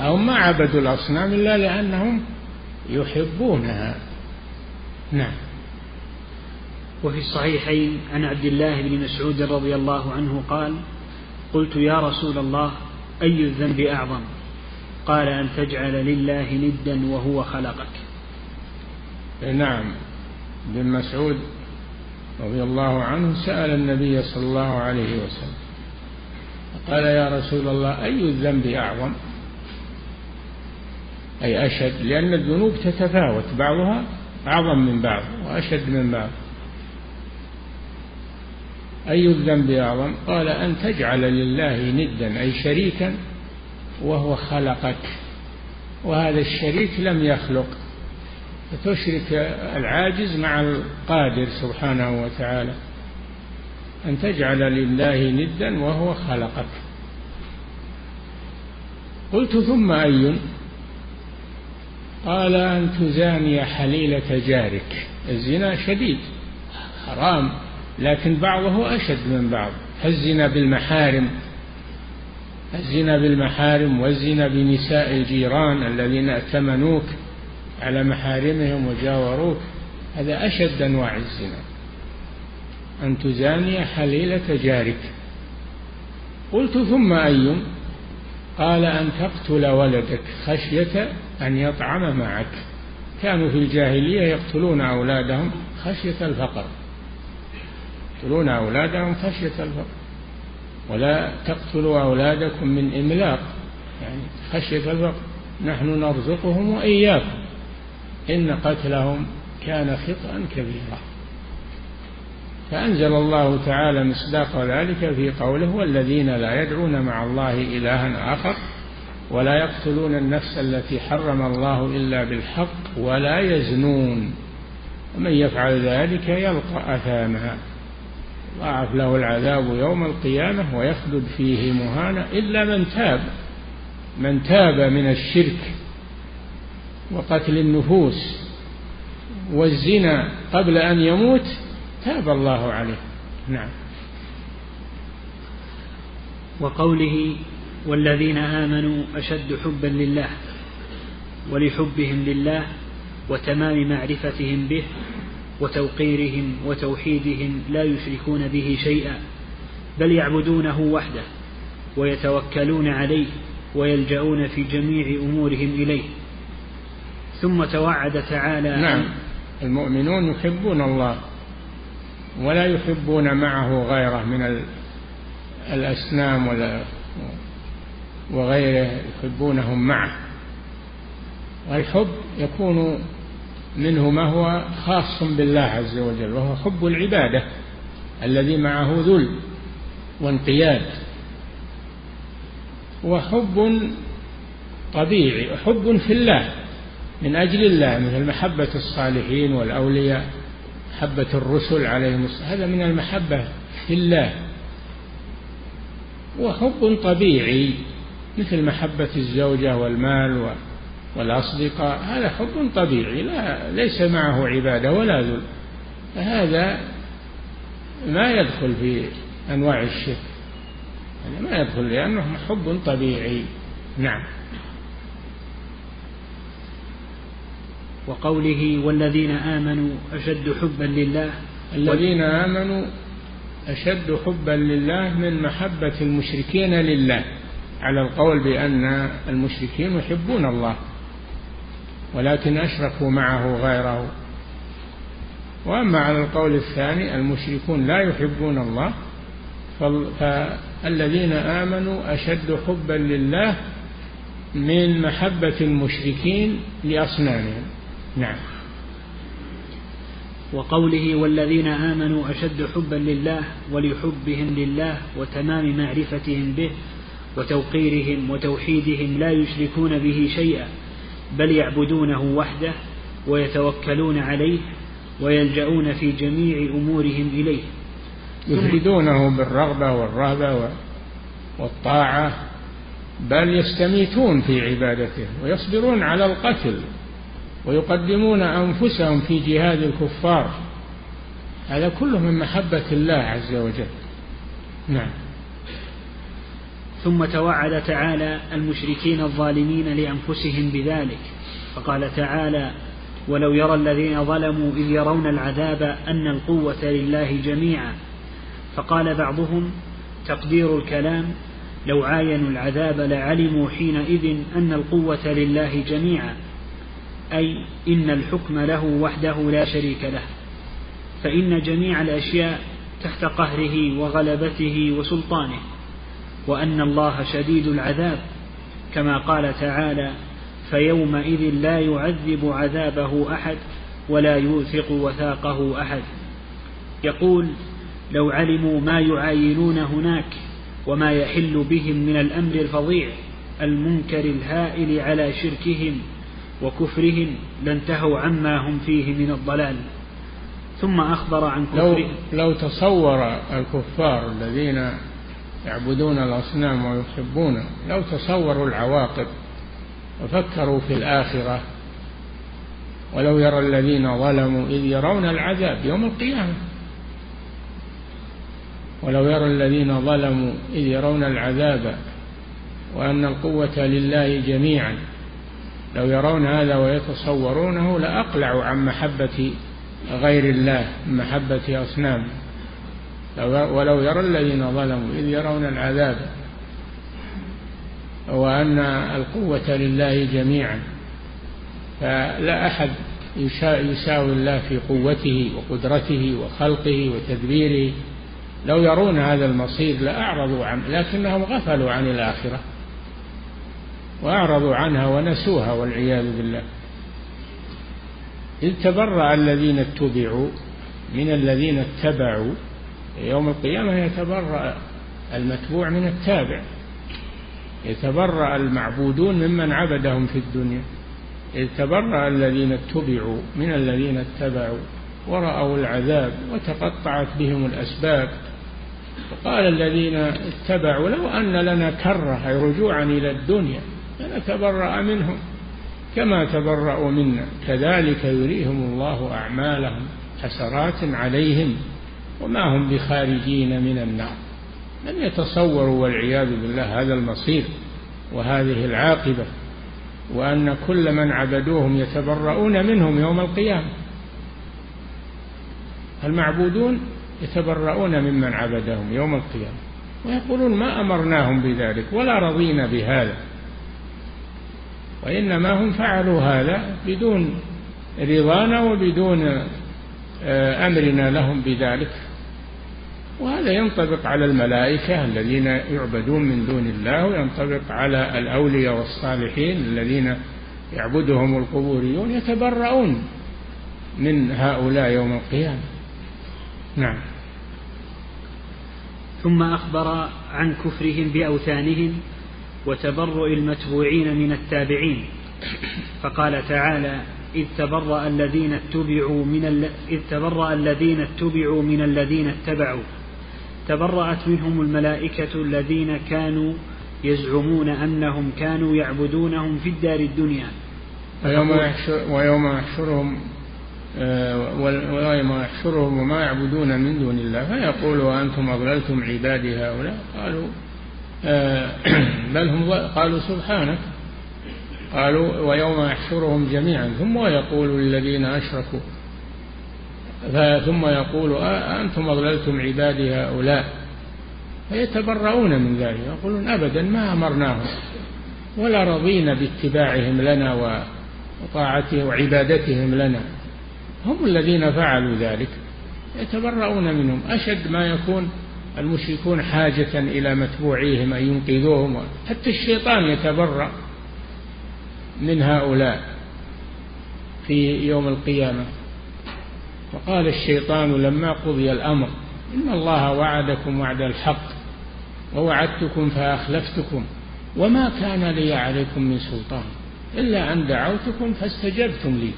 هم ما عبدوا الأصنام إلا لأنهم يحبونها. نعم. وفي الصحيحين عن عبد الله بن مسعود رضي الله عنه قال قلت يا رسول الله أي الذنب أعظم؟ قال أن تجعل لله ندا وهو خلقك. نعم. ابن مسعود رضي الله عنه سأل النبي صلى الله عليه وسلم قال يا رسول الله أي الذنب أعظم؟ أي أشد لأن الذنوب تتفاوت بعضها أعظم من بعض وأشد من بعض. أي الذنب أعظم؟ قال أن تجعل لله ندا أي شريكا وهو خلقك. وهذا الشريك لم يخلق. فتشرك العاجز مع القادر سبحانه وتعالى. أن تجعل لله ندا وهو خلقك. قلت ثم أي؟ قال أن تزاني حليلة جارك. الزنا شديد حرام لكن بعضه أشد من بعض. فالزنا بالمحارم الزنا بالمحارم والزنا بنساء الجيران الذين ائتمنوك على محارمهم وجاوروك هذا أشد أنواع الزنا. أن تزاني حليلة جارك. قلت ثم أي؟ قال أن تقتل ولدك خشية أن يطعم معك. كانوا في الجاهلية يقتلون أولادهم خشية الفقر. يقتلون أولادهم خشية الفقر. ولا تقتلوا أولادكم من إملاق. يعني خشية الفقر. نحن نرزقهم وإياكم. إن قتلهم كان خطأ كبيرا. فأنزل الله تعالى مصداق ذلك في قوله والذين لا يدعون مع الله إلها آخر ولا يقتلون النفس التي حرم الله إلا بالحق ولا يزنون. ومن يفعل ذلك يلقى أثاما ضاعف له العذاب يوم القيامة ويخلد فيه مهانا إلا من تاب من تاب من الشرك وقتل النفوس والزنا قبل أن يموت تاب الله عليه. نعم. وقوله والذين آمنوا أشد حبا لله ولحبهم لله وتمام معرفتهم به وتوقيرهم وتوحيدهم لا يشركون به شيئا بل يعبدونه وحده ويتوكلون عليه ويلجؤون في جميع أمورهم إليه. ثم توعد تعالى نعم. المؤمنون يحبون الله ولا يحبون معه غيره من الأصنام وغيره يحبونهم معه. والحب يكون منه ما هو خاص بالله عز وجل وهو حب العبادة الذي معه ذل وانقياد. وحب طبيعي حب في الله من أجل الله مثل محبة الصالحين والأولياء محبة الرسل عليهم هذا من المحبة في الله. وحب طبيعي. مثل محبة الزوجة والمال والأصدقاء. هذا حب طبيعي لا ليس معه عبادة ولا ذل. هذا ما يدخل في أنواع الشرك. هذا ما يدخل لأنه حب طبيعي. نعم. وقوله والذين آمنوا أشد حبا لله الذين آمنوا أشد حبا لله من محبة المشركين لله. على القول بأن المشركين يحبون الله ولكن أشركوا معه غيره. وأما على القول الثاني المشركون لا يحبون الله فالذين آمنوا أشد حبا لله من محبة المشركين لأصنامهم. نعم. وقوله والذين آمنوا أشد حبا لله ولحبهم لله وتمام معرفتهم به وتوقيرهم وتوحيدهم لا يشركون به شيئا بل يعبدونه وحده ويتوكلون عليه ويلجؤون في جميع أمورهم إليه. يفردونه بالرغبة والرهبة والطاعة بل يستميتون في عبادته ويصبرون على القتل ويقدمون أنفسهم في جهاد الكفار. هذا كله من محبة الله عز وجل. نعم. ثم توعد تعالى المشركين الظالمين لأنفسهم بذلك فقال تعالى ولو يرى الذين ظلموا إذ يرون العذاب أن القوة لله جميعا. فقال بعضهم تقدير الكلام لو عاينوا العذاب لعلموا حينئذ أن القوة لله جميعا أي إن الحكم له وحده لا شريك له فإن جميع الأشياء تحت قهره وغلبته وسلطانه. وأن الله شديد العذاب كما قال تعالى فيومئذ لا يعذب عذابه أحد ولا يوثق وثاقه أحد. يقول لو علموا ما يعاينون هناك وما يحل بهم من الأمر الفظيع المنكر الهائل على شركهم وكفرهم لانتهوا عما هم فيه من الضلال. ثم أخبر عن كفرهم. لو, لو تصور الكفار الذين يعبدون الأصنام ويحبون. لو تصوروا العواقب وفكروا في الآخرة ولو يرى الذين ظلموا إذ يرون العذاب يوم القيامة. ولو يرى الذين ظلموا إذ يرون العذاب وأن القوة لله جميعا لو يرون هذا ويتصورونه لأقلعوا عن محبة غير الله محبة أصنام. ولو يرى الذين ظلموا إذ يرون العذاب وأن القوة لله جميعا. فلا أحد يساوي الله في قوته وقدرته وخلقه وتدبيره. لو يرون هذا المصير لأعرضوا عنه لكنهم غفلوا عن الآخرة وأعرضوا عنها ونسوها والعياذ بالله. إذ تبرأ الذين اتبعوا من الذين اتبعوا يوم القيامة يتبرأ المتبوع من التابع يتبرأ المعبودون ممن عبدهم في الدنيا يتبرأ الذين اتبعوا من الذين اتبعوا ورأوا العذاب وتقطعت بهم الأسباب. وقال الذين اتبعوا لو أن لنا كرة أي رجوعا إلى الدنيا لنتبرأ منهم كما تبرأوا منا. كذلك يريهم الله أعمالهم حسرات عليهم. وما هم بخارجين من النار. لم يتصوروا والعياذ بالله هذا المصير وهذه العاقبة وأن كل من عبدوهم يتبرؤون منهم يوم القيامة. المعبودون يتبرؤون ممن عبدهم يوم القيامة ويقولون ما أمرناهم بذلك ولا رضينا بهذا. وإنما هم فعلوا هذا بدون رضانا وبدون آه، أمرنا لهم بذلك. وهذا ينطبق على الملائكة الذين يعبدون من دون الله وينطبق على الأولياء والصالحين الذين يعبدهم القبوريون يتبرؤون من هؤلاء يوم القيامة. نعم. ثم أخبر عن كفرهم بأوثانهم وتبرؤ المتبوعين من التابعين. فقال تعالى إذ تبرأ الذين اتبعوا من ال... إذ تبرأ الذين اتبعوا من الذين اتبعوا. تبرأت منهم الملائكة الذين كانوا يزعمون أنهم كانوا يعبدونهم في الدار الدنيا. ويوم, يحشر ويوم يحشرهم آه، ويوم يحشرهم وما يعبدون من دون الله. فيقول وأنتم أضللتم عبادي هؤلاء؟ قالوا آه، بل هم قالوا سبحانك. قالوا ويوم يحشرهم جميعا. ثم يقول للذين أشركوا ثم يقول أنتم أضللتم عبادي هؤلاء. فيتبرؤون من ذلك يقولون أبدا ما أمرناهم ولا رضينا باتباعهم لنا وطاعتهم وعبادتهم لنا. هم الذين فعلوا ذلك. يتبرؤون منهم. أشد ما يكون المشركون حاجة إلى متبوعيهم أن ينقذوهم. حتى الشيطان يتبرأ من هؤلاء في يوم القيامة. وقال الشيطان لما قضي الأمر إن الله وعدكم وعد الحق ووعدتكم فأخلفتكم وما كان لي عليكم من سلطان إلا أن دعوتكم فاستجبتم لي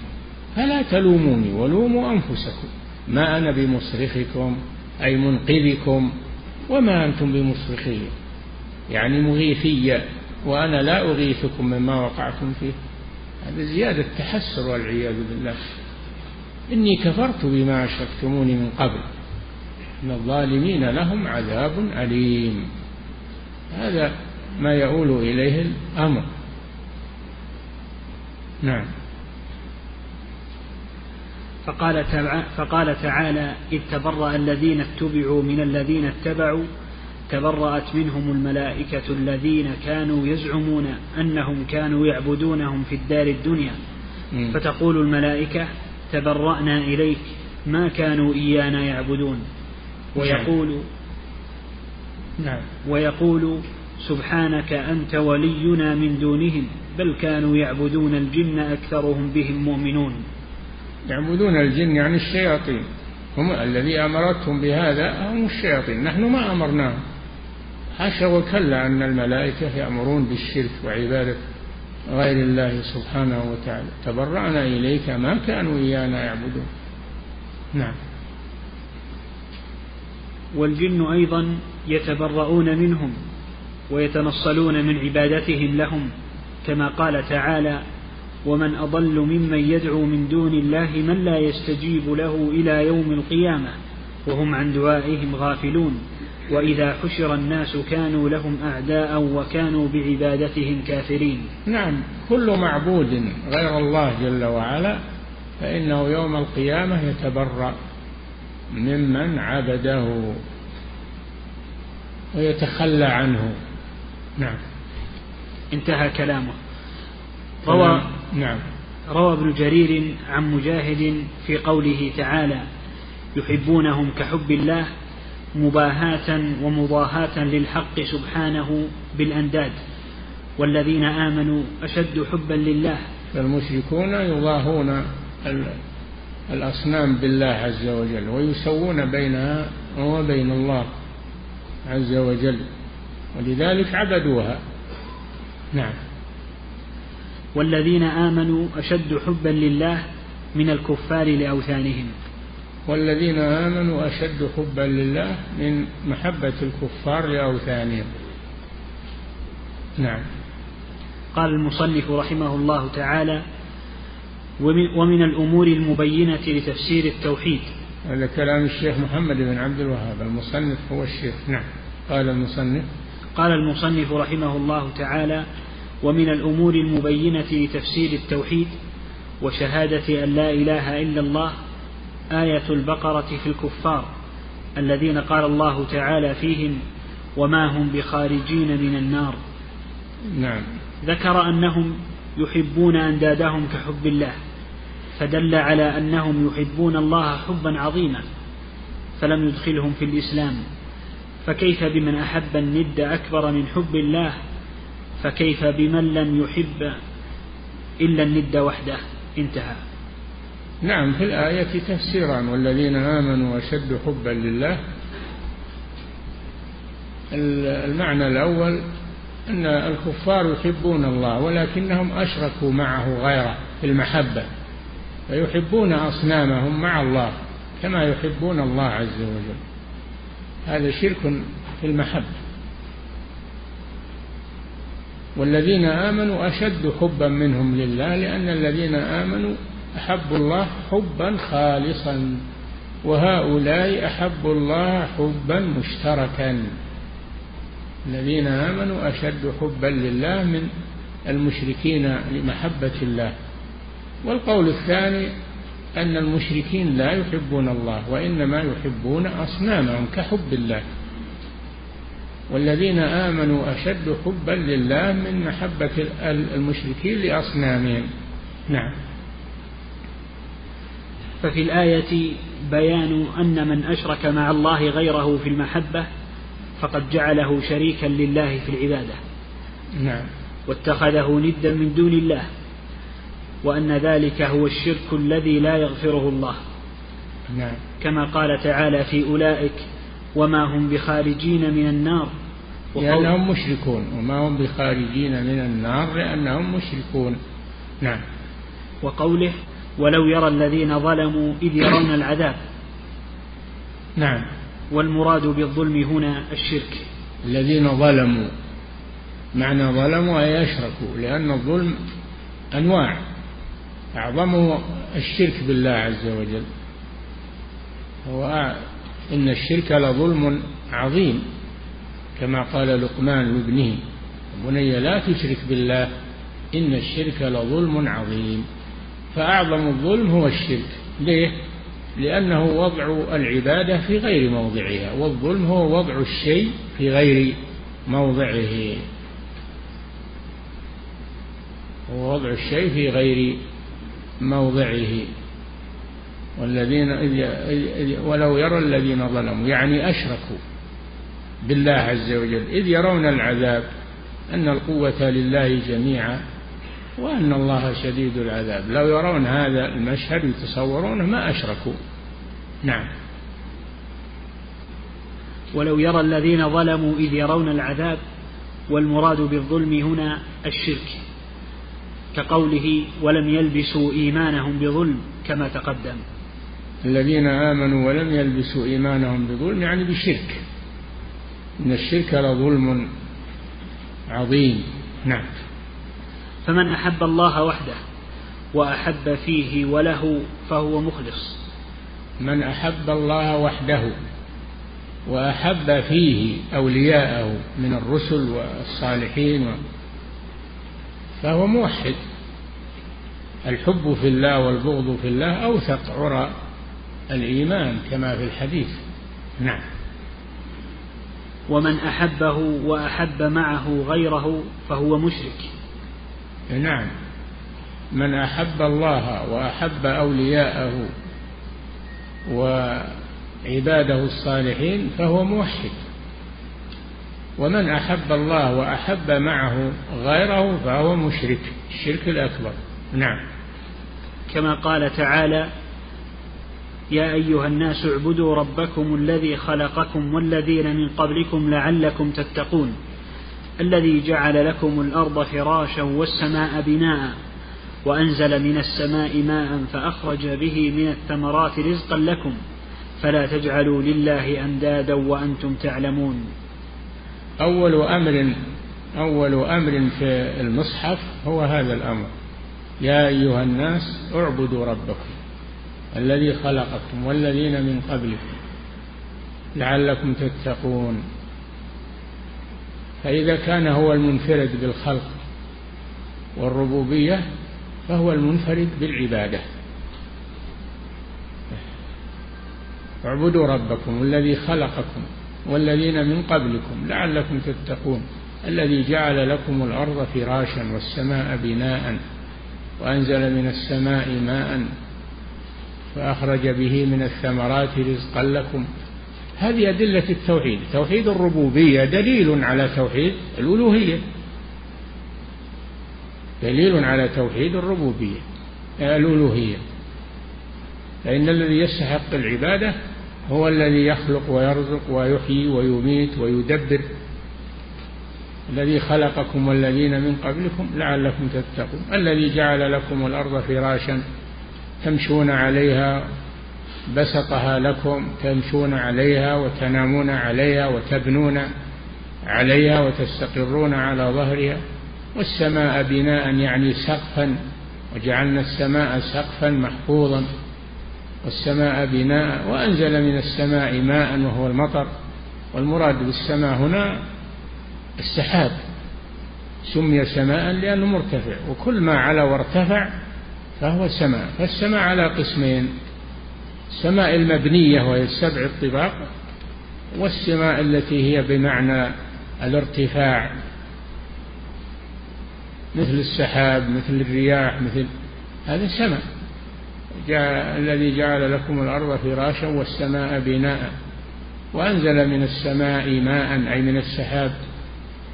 فلا تلوموني ولوموا أنفسكم ما أنا بمصرخكم أي منقذكم وما أنتم بمصرخي يعني مغيثي وأنا لا أغيثكم مما وقعتم فيه هذا زيادة تحسر والعياذ بالله إني كفرت بما أشركتموني من قبل. إن الظالمين لهم عذاب أليم. هذا ما يؤول إليه الأمر. نعم. فقال, فقال تعالى إذ تبرأ الذين اتبعوا من الذين اتبعوا تبرأت منهم الملائكة الذين كانوا يزعمون أنهم كانوا يعبدونهم في الدار الدنيا. فتقول الملائكة تبرأنا إليك ما كانوا إيانا يعبدون. ويقول نعم. ويقول سبحانك أنت ولينا من دونهم بل كانوا يعبدون الجن أكثرهم بهم مؤمنون. يعبدون الجن يعني الشياطين. هم الذي أمرتهم بهذا هم الشياطين. نحن ما أمرناهم. حاشا وكلا أن الملائكة يأمرون بالشرك وعبادة غير الله سبحانه وتعالى. تبرأنا إليك ما كانوا إيانا يعبدون. نعم. والجن أيضا يتبرؤون منهم ويتنصلون من عبادتهم لهم كما قال تعالى ومن أضل ممن يدعو من دون الله من لا يستجيب له إلى يوم القيامة وهم عن دعائهم غافلون. وإذا حشر الناس كانوا لهم أعداء وكانوا بعبادتهم كافرين. نعم كل معبود غير الله جل وعلا فإنه يوم القيامة يتبرأ ممن عبده ويتخلى عنه. نعم. انتهى كلامه. روى نعم. روى ابن جرير عن مجاهد في قوله تعالى يحبونهم كحب الله مباهاة ومضاهاة للحق سبحانه بالأنداد والذين آمنوا أشد حبا لله. فالمشركون يضاهون الأصنام بالله عز وجل ويسوون بينها وبين الله عز وجل ولذلك عبدوها. نعم. والذين آمنوا أشد حبا لله من الكفار لأوثانهم. والذين آمنوا أشد حبا لله من محبة الكفار لأوثانهم. نعم. قال المصنف رحمه الله تعالى ومن, الأمور المبينة لتفسير التوحيد. هذا كلام الشيخ محمد بن عبد الوهاب المصنف هو الشيخ. نعم. قال المصنف قال المصنف رحمه الله تعالى ومن الأمور المبينة لتفسير التوحيد وشهادة أن لا إله إلا الله آية البقرة في الكفار الذين قال الله تعالى فيهم وما هم بخارجين من النار نعم. ذكر أنهم يحبون أندادهم كحب الله فدل على أنهم يحبون الله حبا عظيما فلم يدخلهم في الإسلام. فكيف بمن أحب الند أكبر من حب الله؟ فكيف بمن لم يحب إلا الند وحده؟ انتهى. نعم في الآية تفسيران والذين آمنوا أشد حبا لله. المعنى الأول أن الكفار يحبون الله ولكنهم أشركوا معه غيره في المحبة فيحبون أصنامهم مع الله كما يحبون الله عز وجل. هذا شرك في المحبة. والذين آمنوا أشد حبا منهم لله لأن الذين آمنوا أحبوا الله حبا خالصا وهؤلاء أحبوا الله حبا مشتركا. الذين آمنوا أشد حبا لله من المشركين لمحبة الله. والقول الثاني أن المشركين لا يحبون الله وإنما يحبون أصنامهم كحب الله. والذين آمنوا أشد حبا لله من محبة المشركين لأصنامهم. نعم. ففي الآية بيان أن من أشرك مع الله غيره في المحبة فقد جعله شريكا لله في العبادة. نعم. واتخذه ندا من دون الله وأن ذلك هو الشرك الذي لا يغفره الله. نعم. كما قال تعالى في أولئك وما هم بخارجين من النار. لأنهم مشركون. وما هم بخارجين من النار لأنهم مشركون. نعم. وقوله ولو يرى الذين ظلموا إذ يرون العذاب. نعم. والمراد بالظلم هنا الشرك. الذين ظلموا. معنى ظلموا أي أشركوا لأن الظلم أنواع. أعظمه الشرك بالله عز وجل. هو إن الشرك لظلم عظيم كما قال لقمان لابنه. بني لا تشرك بالله إن الشرك لظلم عظيم. فأعظم الظلم هو الشرك. ليه؟ لأنه وضع العبادة في غير موضعها والظلم هو وضع الشيء في غير موضعه. هو وضع الشيء في غير موضعه. والذين ولو يرى الذين ظلموا يعني أشركوا بالله عز وجل إذ يرون العذاب أن القوة لله جميعا وأن الله شديد العذاب. لو يرون هذا المشهد يتصورونه ما أشركوا. نعم. ولو يرى الذين ظلموا إذ يرون العذاب والمراد بالظلم هنا الشرك كقوله ولم يلبسوا إيمانهم بظلم كما تقدم. الذين آمنوا ولم يلبسوا إيمانهم بظلم يعني بشرك. إن الشرك لظلم عظيم. نعم. فمن أحب الله وحده وأحب فيه وله فهو مخلص. من أحب الله وحده وأحب فيه أولياءه من الرسل والصالحين فهو موحد. الحب في الله والبغض في الله أوثق عرى الإيمان كما في الحديث. نعم. ومن أحبه وأحب معه غيره فهو مشرك. نعم. من أحب الله وأحب أولياءه وعباده الصالحين فهو موحد. ومن أحب الله وأحب معه غيره فهو مشرك الشرك الأكبر. نعم. كما قال تعالى يا أيها الناس اعبدوا ربكم الذي خلقكم والذين من قبلكم لعلكم تتقون. الذي جعل لكم الأرض فراشا والسماء بناء وأنزل من السماء ماء فأخرج به من الثمرات رزقا لكم فلا تجعلوا لله أندادا وأنتم تعلمون. أول أمر أول أمر في المصحف هو هذا الأمر. يا أيها الناس اعبدوا ربكم الذي خلقكم والذين من قبلكم لعلكم تتقون. فإذا كان هو المنفرد بالخلق والربوبية فهو المنفرد بالعبادة. اعبدوا ربكم الذي خلقكم والذين من قبلكم لعلكم تتقون الذي جعل لكم الأرض فراشا والسماء بناء وأنزل من السماء ماء فأخرج به من الثمرات رزقا لكم هذه أدلة التوحيد. توحيد الربوبية دليل على توحيد الألوهية. دليل على توحيد الربوبية الألوهية. فإن الذي يستحق العبادة هو الذي يخلق ويرزق ويحيي ويميت ويدبر. الذي خلقكم والذين من قبلكم لعلكم تتقون. الذي جعل لكم الأرض فراشا تمشون عليها بسطها لكم تمشون عليها وتنامون عليها وتبنون عليها وتستقرون على ظهرها والسماء بناء يعني سقفا وجعلنا السماء سقفا محفوظا والسماء بناء وأنزل من السماء ماء وهو المطر والمراد بالسماء هنا السحاب سمي سماء لأنه مرتفع وكل ما علا وارتفع فهو سماء فالسماء على قسمين السماء المبنية وهي السبع الطباق والسماء التي هي بمعنى الارتفاع. مثل السحاب مثل الرياح مثل هذا سماء جاء الذي جعل لكم الأرض فراشا والسماء بناء وأنزل من السماء ماء أي من السحاب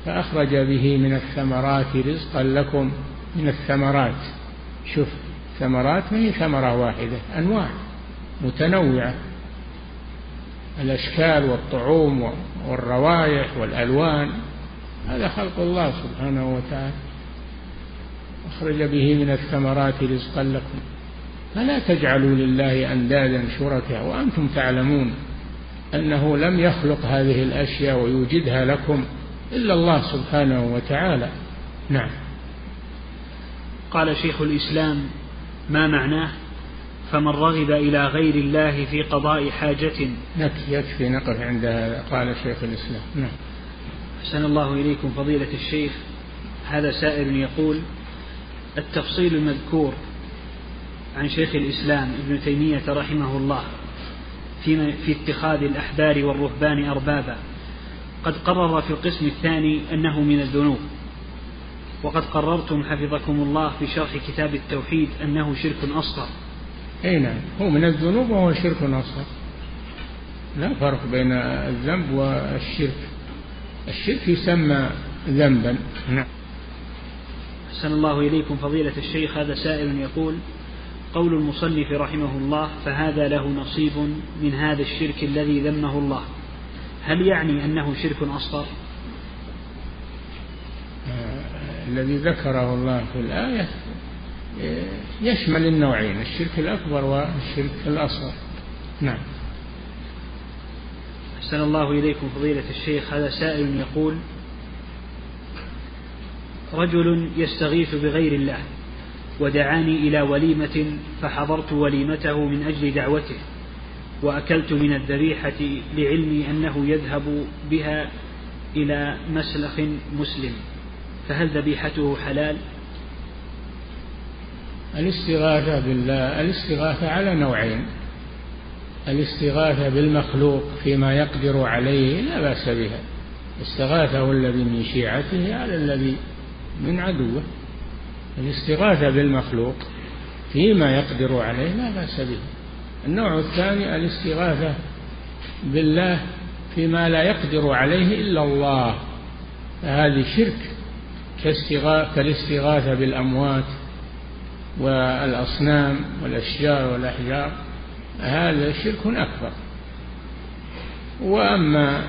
فأخرج به من الثمرات رزقا لكم من الثمرات. شوف ثمرات ما هي ثمرة واحدة أنواع. متنوعة. الأشكال والطعوم والروائح والألوان هذا خلق الله سبحانه وتعالى. أخرج به من الثمرات رزقا لكم. فلا تجعلوا لله أندادا شركاء. وأنتم تعلمون أنه لم يخلق هذه الأشياء ويوجدها لكم إلا الله سبحانه وتعالى. نعم. قال شيخ الإسلام ما معناه؟ فمن رغب إلى غير الله في قضاء حاجة. يكفي نقف عند قال شيخ الإسلام. نعم. أحسن الله إليكم فضيلة الشيخ. هذا سائل يقول التفصيل المذكور عن شيخ الإسلام ابن تيمية رحمه الله في, في اتخاذ الأحبار والرهبان أربابا قد قرر في القسم الثاني أنه من الذنوب. وقد قررتم حفظكم الله في شرح كتاب التوحيد أنه شرك أصغر. أي نعم. هو من الذنوب وهو شرك أصغر لا فرق بين الذنب والشرك. الشرك يسمى ذنبا. نعم. أحسن الله إليكم فضيلة الشيخ. هذا سائل يقول قول المصنف رحمه الله فهذا له نصيب من هذا الشرك الذي ذمه الله. هل يعني أنه شرك أصغر؟ آه الذي ذكره الله في الآية يشمل النوعين الشرك الأكبر والشرك الأصغر. نعم. أحسن الله إليكم فضيلة الشيخ هذا سائل يقول رجل يستغيث بغير الله ودعاني إلى وليمة فحضرت وليمته من أجل دعوته وأكلت من الذبيحة لعلمي أنه يذهب بها إلى مسلخ مسلم فهل ذبيحته حلال؟ الاستغاثة بالله الاستغاثة على نوعين. الاستغاثة بالمخلوق فيما يقدر عليه لا بأس بها. استغاثه الذي من شيعته على الذي من عدوه. الاستغاثة بالمخلوق فيما يقدر عليه لا بأس به النوع الثاني الاستغاثة بالله فيما لا يقدر عليه إلا الله. فهذه شرك. كالاستغاثة بالأموات والأصنام والأشجار والأحجار هذا شرك أكبر. وأما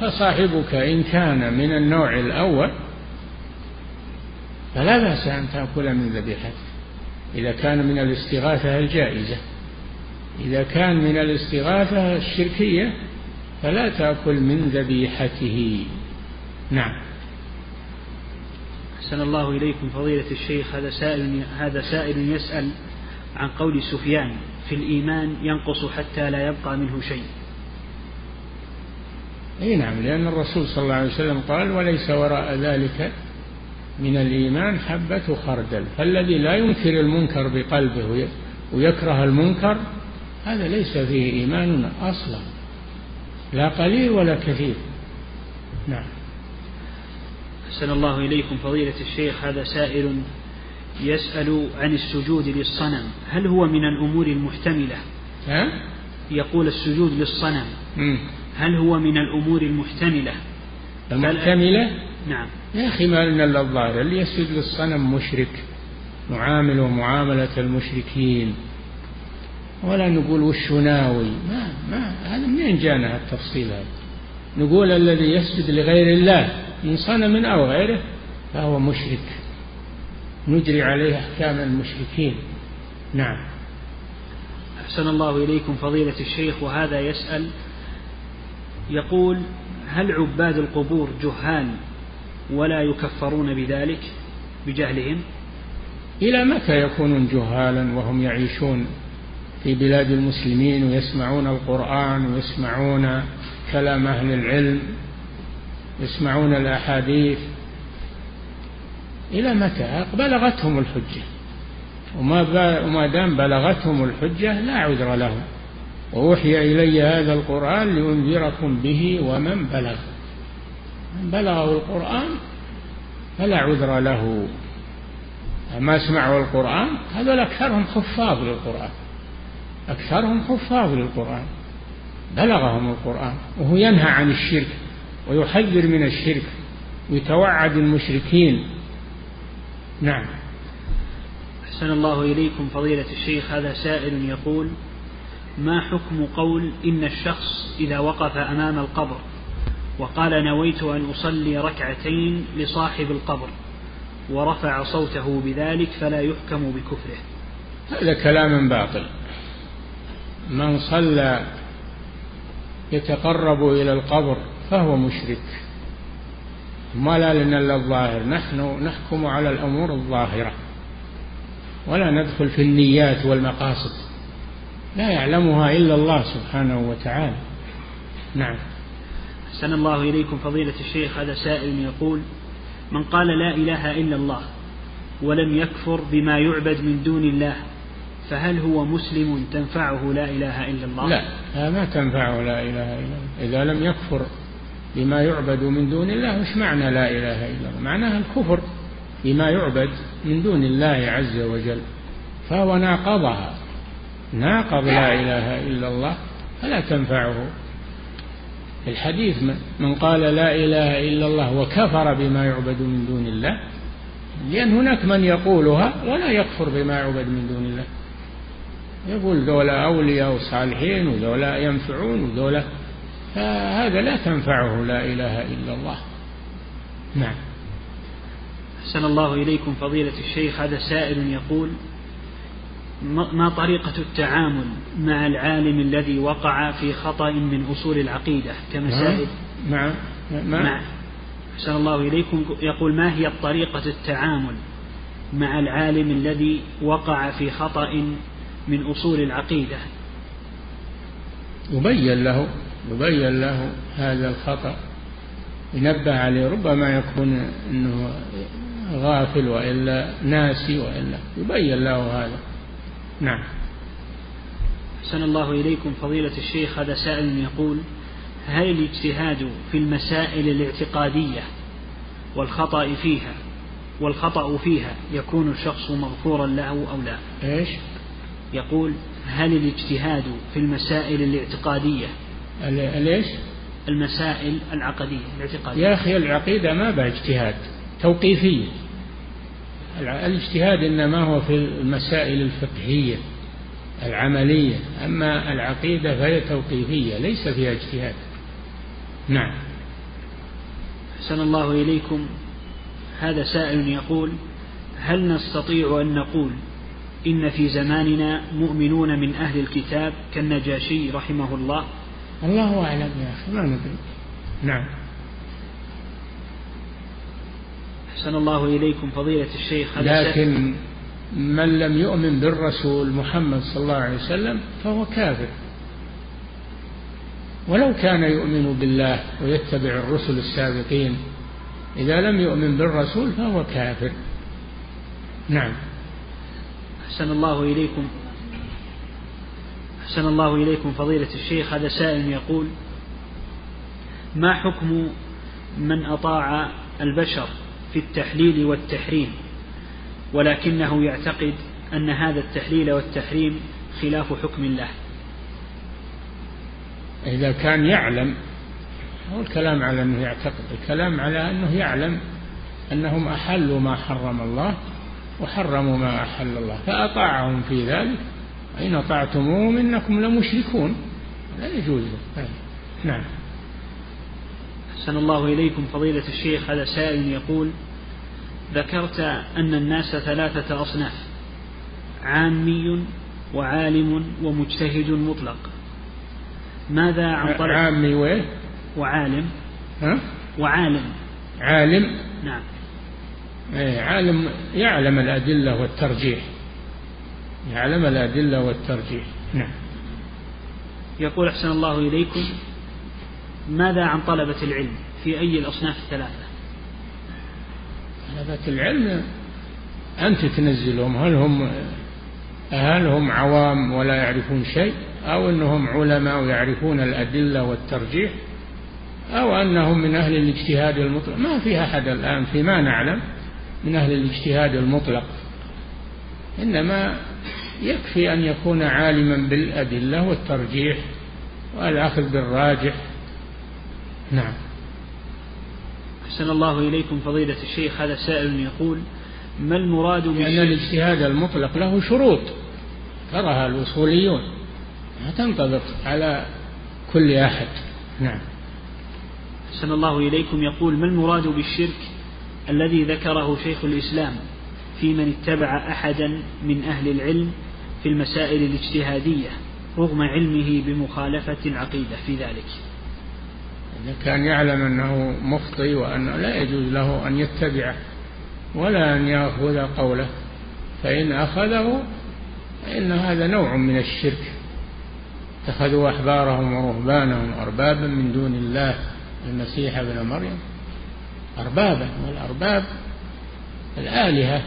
فصاحبك إن كان من النوع الأول فلا بأس أن تأكل من ذبيحته. إذا كان من الاستغاثة الجائزة. إذا كان من الاستغاثة الشركية فلا تأكل من ذبيحته. نعم. أحسن الله إليكم فضيلة الشيخ. هذا سائل هذا سائل يسأل عن قول سفيان في الإيمان ينقص حتى لا يبقى منه شيء. أي نعم لأن الرسول صلى الله عليه وسلم قال وليس وراء ذلك من الإيمان حبة خردل فالذي لا ينكر المنكر بقلبه ويكره المنكر هذا ليس فيه إيمان أصلا لا قليل ولا كثير. نعم. أحسن الله إليكم فضيلة الشيخ هذا سائل يسأل عن السجود للصنم. هل هو من الأمور المحتملة؟ ها؟ يقول السجود للصنم. هل هو من الأمور المحتملة؟ المحتملة؟ نعم. يا أخي ما لنا إلا الظاهر. اللي يسجد للصنم مشرك نعامله معاملة المشركين. ولا نقول وش ناوي. ما ما هذا منين جانا التفصيل هذا؟ نقول الذي يسجد لغير الله. من صنم أو غيره فهو مشرك. نجري عليه أحكام المشركين. نعم. أحسن الله إليكم فضيلة الشيخ وهذا يسأل يقول هل عباد القبور جهال ولا يكفرون بذلك بجهلهم؟ إلى متى يكونون جهالا وهم يعيشون في بلاد المسلمين ويسمعون القرآن ويسمعون كلام أهل العلم؟ يسمعون الأحاديث. إلى متى؟ بلغتهم الحجة. وما, وما دام بلغتهم الحجة لا عذر لهم. وأوحي إلي هذا القرآن لأنذركم به ومن بلغ. من بلغه القرآن فلا عذر له. ما سمعوا القرآن هذول أكثرهم حفاظ للقرآن. أكثرهم حفاظ للقرآن. بلغهم القرآن. وهو ينهى عن الشرك. ويحذر من الشرك ويتوعد المشركين. نعم. أحسن الله إليكم فضيلة الشيخ هذا سائل يقول ما حكم قول إن الشخص إذا وقف أمام القبر وقال نويت أن أصلي ركعتين لصاحب القبر ورفع صوته بذلك فلا يحكم بكفره؟ هذا كلام باطل. من صلى يتقرب إلى القبر فهو مشرك. ما لا لنا إلا الظاهر. نحن نحكم على الأمور الظاهرة. ولا ندخل في النيات والمقاصد. لا يعلمها إلا الله سبحانه وتعالى. نعم. أحسن الله إليكم فضيلة الشيخ. هذا سائل يقول من قال لا إله إلا الله ولم يكفر بما يعبد من دون الله فهل هو مسلم تنفعه لا إله إلا الله؟ لا ما تنفعه لا إله إلا الله. إذا لم يكفر بما يعبد من دون الله وش معنى لا إله إلا الله؟ معناها الكفر بما يعبد من دون الله عز وجل. فهو ناقضها. ناقض لا إله إلا الله فلا تنفعه. الحديث من قال لا إله إلا الله وكفر بما يعبد من دون الله لأن هناك من يقولها ولا يكفر بما يعبد من دون الله. يقول ذولا أولياء وصالحين وذولا ينفعون وذولا فهذا لا تنفعه لا إله إلا الله. نعم. أحسن الله إليكم فضيلة الشيخ. هذا سائل يقول ما طريقة التعامل مع العالم الذي وقع في خطأ من أصول العقيدة كمسائل؟ مع مع, مع أحسن الله إليكم. يقول ما هي طريقة التعامل مع العالم الذي وقع في خطأ من أصول العقيدة؟ يبين له. يبين له هذا الخطأ ينبه عليه ربما يكون أنه غافل وإلا ناسي وإلا يبين له هذا. نعم. أحسن الله إليكم فضيلة الشيخ هذا سائل يقول هل الاجتهاد في المسائل الاعتقادية والخطأ فيها والخطأ فيها يكون الشخص مغفورا له أو لا؟ إيش؟ يقول هل الاجتهاد في المسائل الاعتقادية ليش المسائل العقدية الاعتقادية. يا أخي العقيدة ما بها اجتهاد توقيفية. الاجتهاد إنما هو في المسائل الفقهية العملية. أما العقيدة فهي توقيفية ليس فيها اجتهاد. نعم. أحسن الله إليكم. هذا سائل يقول هل نستطيع أن نقول إن في زماننا مؤمنون من أهل الكتاب كالنجاشي رحمه الله؟ الله أعلم يا أخي. ما ندري. نعم. أحسن الله إليكم فضيلة الشيخ. لكن من لم يؤمن بالرسول محمد صلى الله عليه وسلم فهو كافر. ولو كان يؤمن بالله ويتبع الرسل السابقين إذا لم يؤمن بالرسول فهو كافر. نعم. أحسن الله إليكم. أحسن الله إليكم فضيلة الشيخ. هذا سائل يقول ما حكم من أطاع البشر في التحليل والتحريم؟ ولكنه يعتقد أن هذا التحليل والتحريم خلاف حكم الله. إذا كان يعلم هو الكلام على أنه يعتقد الكلام على أنه يعلم أنهم أحلوا ما حرم الله وحرموا ما أحل الله فأطاعهم في ذلك. إن أطعتموهم إنكم لمشركون. لا يجوز. نعم. أحسن الله إليكم فضيلة الشيخ. هذا سائل يقول ذكرت أن الناس ثلاثة أصناف عامي وعالم ومجتهد مطلق. ماذا عن طلب عامي وين؟ وعالم. ها؟ وعالم. عالم؟ نعم. إيه عالم يعلم الأدلة والترجيح. يعلم الأدلة والترجيح. نعم. يقول أحسن الله إليكم ماذا عن طلبة العلم في أي الأصناف الثلاثة؟ طلبة العلم أنت تنزلهم هل هم هل هم عوام ولا يعرفون شيء أو أنهم علماء ويعرفون الأدلة والترجيح أو أنهم من أهل الاجتهاد المطلق. ما في أحد الآن فيما نعلم من أهل الاجتهاد المطلق. إنما يكفي أن يكون عالما بالأدلة والترجيح والأخذ بالراجح. نعم. أحسن الله إليكم فضيلة الشيخ هذا سائل يقول ما المراد لأن الاجتهاد المطلق له شروط تراها الأصوليون ما تنطبق على كل أحد. نعم. أحسن الله إليكم يقول ما المراد بالشرك الذي ذكره شيخ الإسلام في من اتبع أحدا من أهل العلم في المسائل الاجتهادية رغم علمه بمخالفة العقيدة في ذلك. إذا كان يعلم أنه مخطئ وأنه لا يجوز له أن يتبعه ولا أن يأخذ قوله فإن أخذه فإن هذا نوع من الشرك. اتخذوا أحبارهم ورهبانهم أربابا من دون الله المسيح ابن مريم. أربابا والأرباب الآلهة.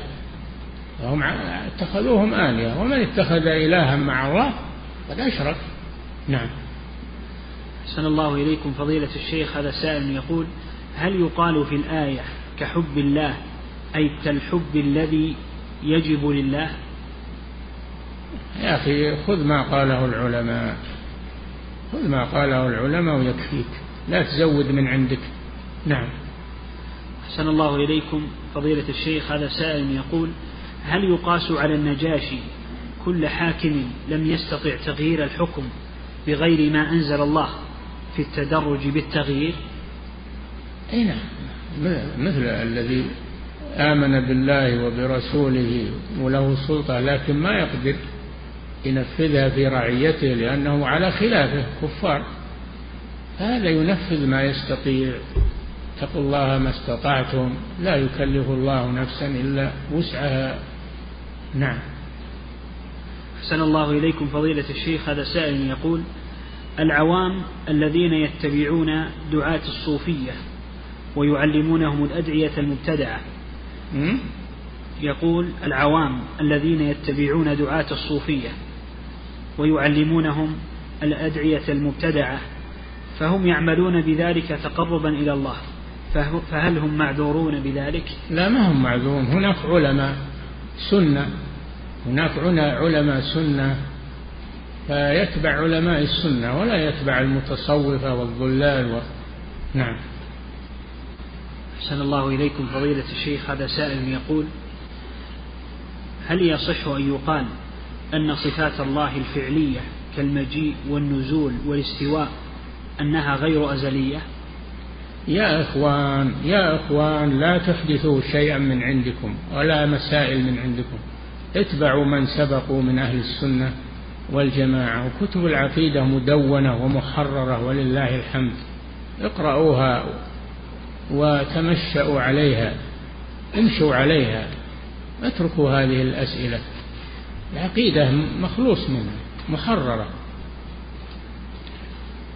وهم اتخذوهم آلهة. ومن اتخذ إلها مع الله قد أشرك. نعم. أحسن الله إليكم فضيلة الشيخ. هذا سائل يقول هل يقال في الآية كحب الله أي كالحب الذي يجب لله؟ يا أخي خذ ما قاله العلماء. خذ ما قاله العلماء ويكفيك. لا تزود من عندك. نعم. أحسن الله إليكم فضيلة الشيخ. هذا سائل يقول هل يقاس على النجاشي كل حاكم لم يستطع تغيير الحكم بغير ما أنزل الله في التدرج بالتغيير؟ أي نعم. مثل الذي آمن بالله وبرسوله وله سلطة لكن ما يقدر ينفذها في رعيته لأنه على خلافه كفار. هذا ينفذ ما يستطيع. اتقوا الله ما استطعتم. لا يكلف الله نفسا إلا وسعها. نعم. أحسن الله إليكم فضيلة الشيخ هذا سائل يقول العوام الذين يتبعون دعاة الصوفية ويعلمونهم الأدعية المبتدعة. يقول العوام الذين يتبعون دعاة الصوفية ويعلمونهم الأدعية المبتدعة فهم يعملون بذلك تقربا إلى الله. فهل هم معذورون بذلك؟ لا ما هم معذورون. هناك علماء سنة هناك علماء سنة فيتبع علماء السنة ولا يتبع المتصوفة والضلال و... نعم. أحسن الله إليكم فضيلة الشيخ هذا سائل يقول هل يصح أن يقال أن صفات الله الفعلية كالمجيء والنزول والاستواء أنها غير أزلية؟ يا إخوان يا إخوان لا تحدثوا شيئا من عندكم ولا مسائل من عندكم. اتبعوا من سبقوا من أهل السنة والجماعة وكتب العقيدة مدونة ومحررة ولله الحمد. اقرأوها وتمشأوا عليها امشوا عليها اتركوا هذه الأسئلة. العقيدة مخلوص منها محررة.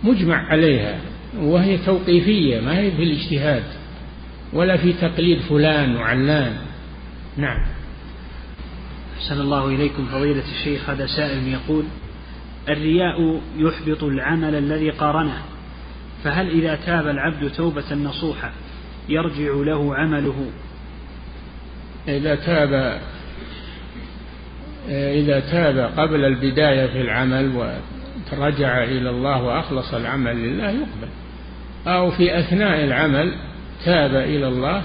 مجمع عليها وهي توقيفية ما هي في الاجتهاد ولا في تقليد فلان وعلان. نعم. أحسن الله إليكم فضيلة الشيخ هذا سائل يقول الرياء يحبط العمل الذي قارنه فهل إذا تاب العبد توبة نصوحة يرجع له عمله؟ إذا تاب إذا تاب قبل البداية في العمل ورجع إلى الله وأخلص العمل لله يقبل أو في أثناء العمل تاب إلى الله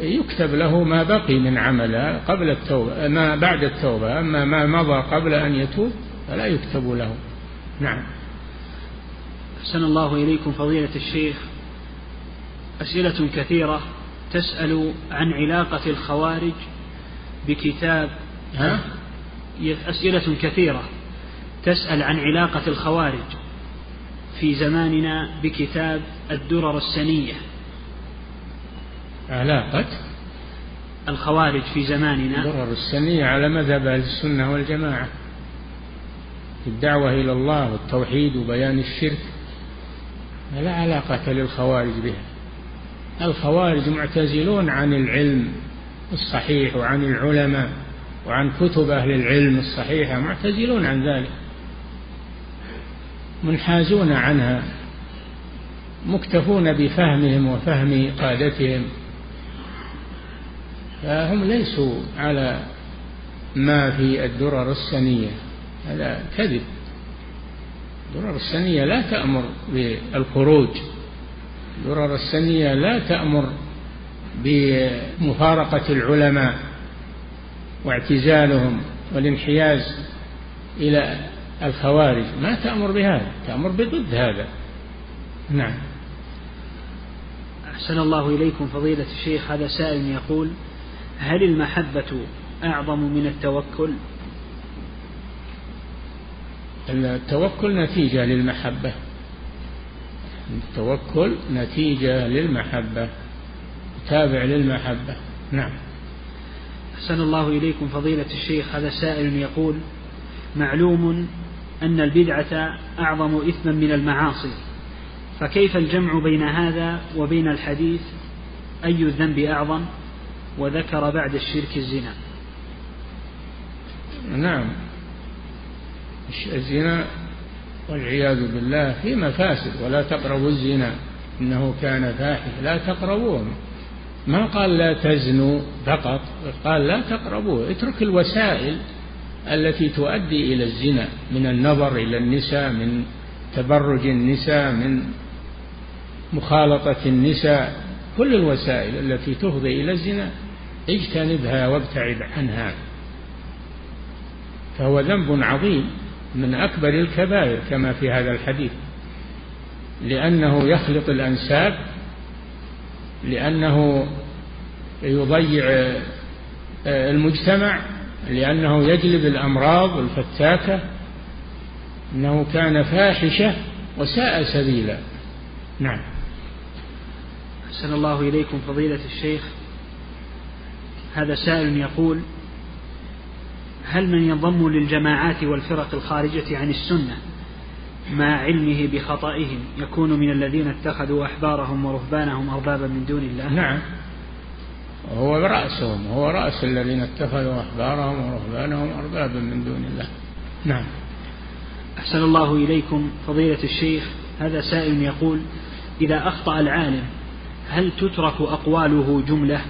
يكتب له ما بقي من عمله قبل التوبة ما بعد التوبة أما ما مضى قبل أن يتوب فلا يكتب له. نعم. أحسن الله إليكم فضيلة الشيخ. أسئلة كثيرة تسأل عن علاقة الخوارج بكتاب ها؟ أسئلة كثيرة تسأل عن علاقة الخوارج في زماننا بكتاب الدرر السنية. علاقة الخوارج في زماننا. الدرر السنية على مذهب أهل السنة والجماعة. في الدعوة إلى الله والتوحيد وبيان الشرك. لا علاقة للخوارج بها. الخوارج معتزلون عن العلم الصحيح وعن العلماء وعن كتب أهل العلم الصحيحة معتزلون عن ذلك. منحازون عنها. مكتفون بفهمهم وفهم قادتهم. فهم ليسوا على ما في الدرر السنية. هذا كذب. الدرر السنية لا تأمر بالخروج. الدرر السنية لا تأمر بمفارقة العلماء واعتزالهم والانحياز إلى الخوارج. ما تأمر بهذا. تأمر بضد هذا. نعم. أحسن الله إليكم فضيلة الشيخ. هذا سائل يقول هل المحبة أعظم من التوكل؟ التوكل نتيجة للمحبة. التوكل نتيجة للمحبة. تابع للمحبة. نعم. أحسن الله إليكم فضيلة الشيخ. هذا سائل يقول معلوم أن البدعة أعظم إثما من المعاصي. فكيف الجمع بين هذا وبين الحديث؟ أي الذنب أعظم؟ وذكر بعد الشرك الزنا. نعم. الزنا والعياذ بالله في مفاسد ولا تقربوا الزنا إنه كان فاحش لا تقربوه ما قال لا تزنوا فقط قال لا تقربوه اترك الوسائل التي تؤدي إلى الزنا من النظر إلى النساء من تبرج النساء من مخالطة النساء كل الوسائل التي تفضي إلى الزنا. اجتنبها وابتعد عنها. فهو ذنب عظيم من أكبر الكبائر كما في هذا الحديث لأنه يخلط الأنساب لأنه يضيع آه، المجتمع لأنه يجلب الأمراض الفتاكة إنه كان فاحشة وساء سبيلا. نعم. أحسن الله إليكم فضيلة الشيخ. هذا سائل يقول هل من ينضم للجماعات والفرق الخارجة عن السنة مع علمه بخطئهم يكون من الذين اتخذوا أحبارهم ورهبانهم أربابا من دون الله؟ نعم. هو رأسهم هو رأس الذين اتخذوا أحبارهم ورهبانهم أربابا من دون الله. نعم. أحسن الله إليكم فضيلة الشيخ هذا سائل يقول إذا أخطأ العالم هل تترك أقواله جملة؟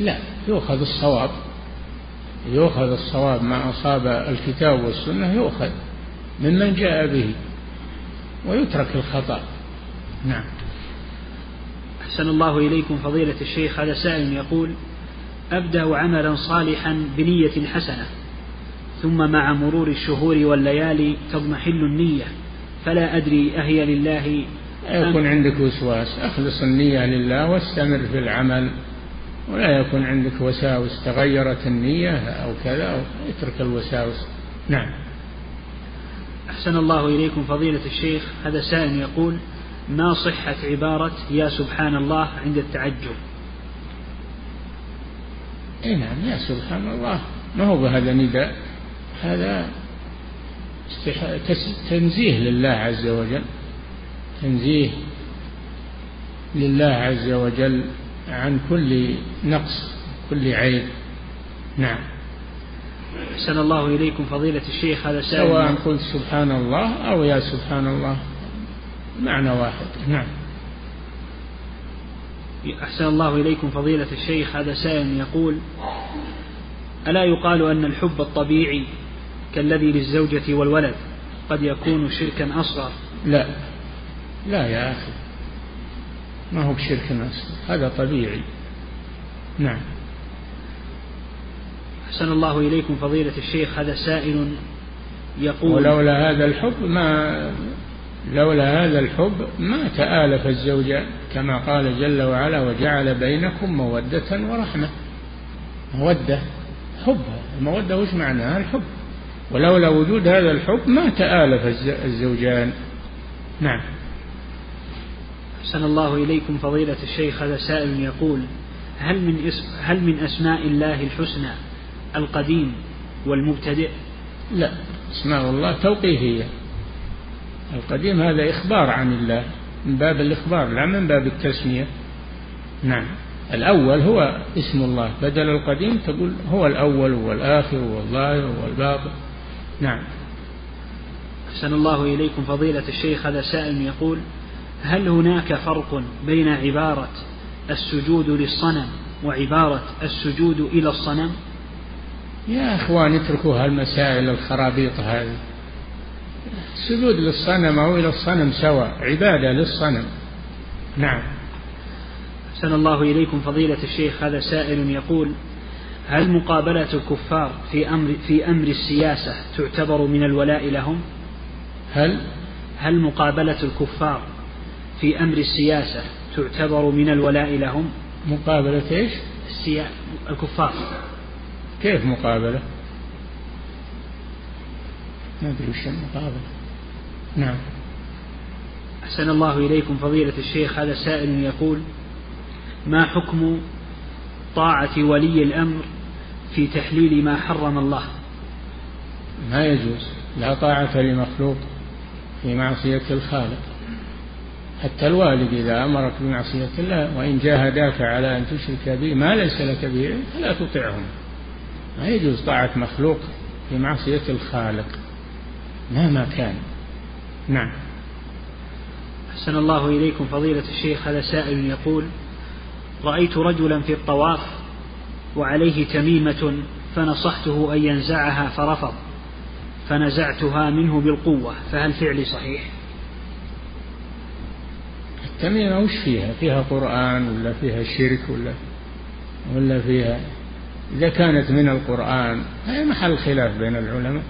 لا يؤخذ الصواب يؤخذ الصواب ما أصاب الكتاب والسنة يؤخذ ممن جاء به ويترك الخطأ. نعم. أحسن الله إليكم فضيلة الشيخ. هذا سائل يقول أبدأ عملا صالحا بنية حسنة ثم مع مرور الشهور والليالي تضمحل النية فلا أدري أهي لله يكون عندك وسواس. أخلص النية لله واستمر في العمل. ولا يكون عندك وساوس تغيرت النية أو كذا أو اترك الوساوس. نعم. أحسن الله إليكم فضيلة الشيخ. هذا سائل يقول ما صحة عبارة يا سبحان الله عند التعجب؟ اي نعم يا سبحان الله. ما هو بهذا نداء هذا تنزيه لله عز وجل. تنزيه لله عز وجل عن كل نقص كل عيب. نعم. أحسن الله إليكم فضيلة الشيخ هذا سائل. سواء قلت سبحان الله أو يا سبحان الله معنى واحد. نعم. أحسن الله إليكم فضيلة الشيخ هذا سائل يقول ألا يقال أن الحب الطبيعي كالذي للزوجة والولد قد يكون شركا أصغر؟ لا. لا يا أخي. ما هو بشرك أصغر هذا طبيعي. نعم. أحسن الله إليكم فضيلة الشيخ. هذا سائل يقول ولولا هذا الحب ما لولا هذا الحب ما تآلف الزوجان كما قال جل وعلا وجعل بينكم مودة ورحمة. مودة. حب. المودة وش معناها الحب. ولولا وجود هذا الحب ما تآلف الزوجان. نعم. أحسن الله إليكم فضيلة الشيخ هذا سائل يقول هل من اسم هل من أسماء الله الحسنى القديم والمبتدئ؟ لا أسماء الله توقيفية. القديم هذا إخبار عن الله من باب الإخبار لا من باب التسمية. نعم الأول هو اسم الله. بدل القديم تقول هو الأول والآخر والظاهر والباطن. نعم. أحسن الله إليكم فضيلة الشيخ هذا سائل يقول هل هناك فرق بين عبارة السجود للصنم وعبارة السجود إلى الصنم؟ يا أخوان اتركوا هالمسائل الخرابيط هذه. السجود للصنم أو إلى الصنم سواء عبادة للصنم. نعم. أحسن الله إليكم فضيلة الشيخ. هذا سائل يقول هل مقابلة الكفار في أمر في أمر السياسة تعتبر من الولاء لهم؟ هل؟ هل مقابلة الكفار في أمر السياسة تعتبر من الولاء لهم؟ مقابلة إيش؟ السيا... الكفار كيف مقابلة؟ ما أدري وش المقابلة نعم أحسن الله إليكم فضيلة الشيخ هذا سائل يقول ما حكم طاعة ولي الأمر في تحليل ما حرم الله ما يجوز لا طاعة لمخلوق في معصية الخالق حتى الوالد إذا أمرك بمعصية الله وإن جاهداك على أن تشرك به ما ليس لك به فلا تطعهم ما يجوز طاعة مخلوق في معصية الخالق مهما كان. نعم. أحسن الله إليكم فضيلة الشيخ. هذا سائل يقول رأيت رجلا في الطواف وعليه تميمة فنصحته أن ينزعها فرفض فنزعتها منه بالقوة فهل فعلي صحيح؟ التميمة وش فيها؟ فيها قرآن ولا فيها شرك ولا ولا فيها إذا كانت من القرآن هي محل خلاف بين العلماء.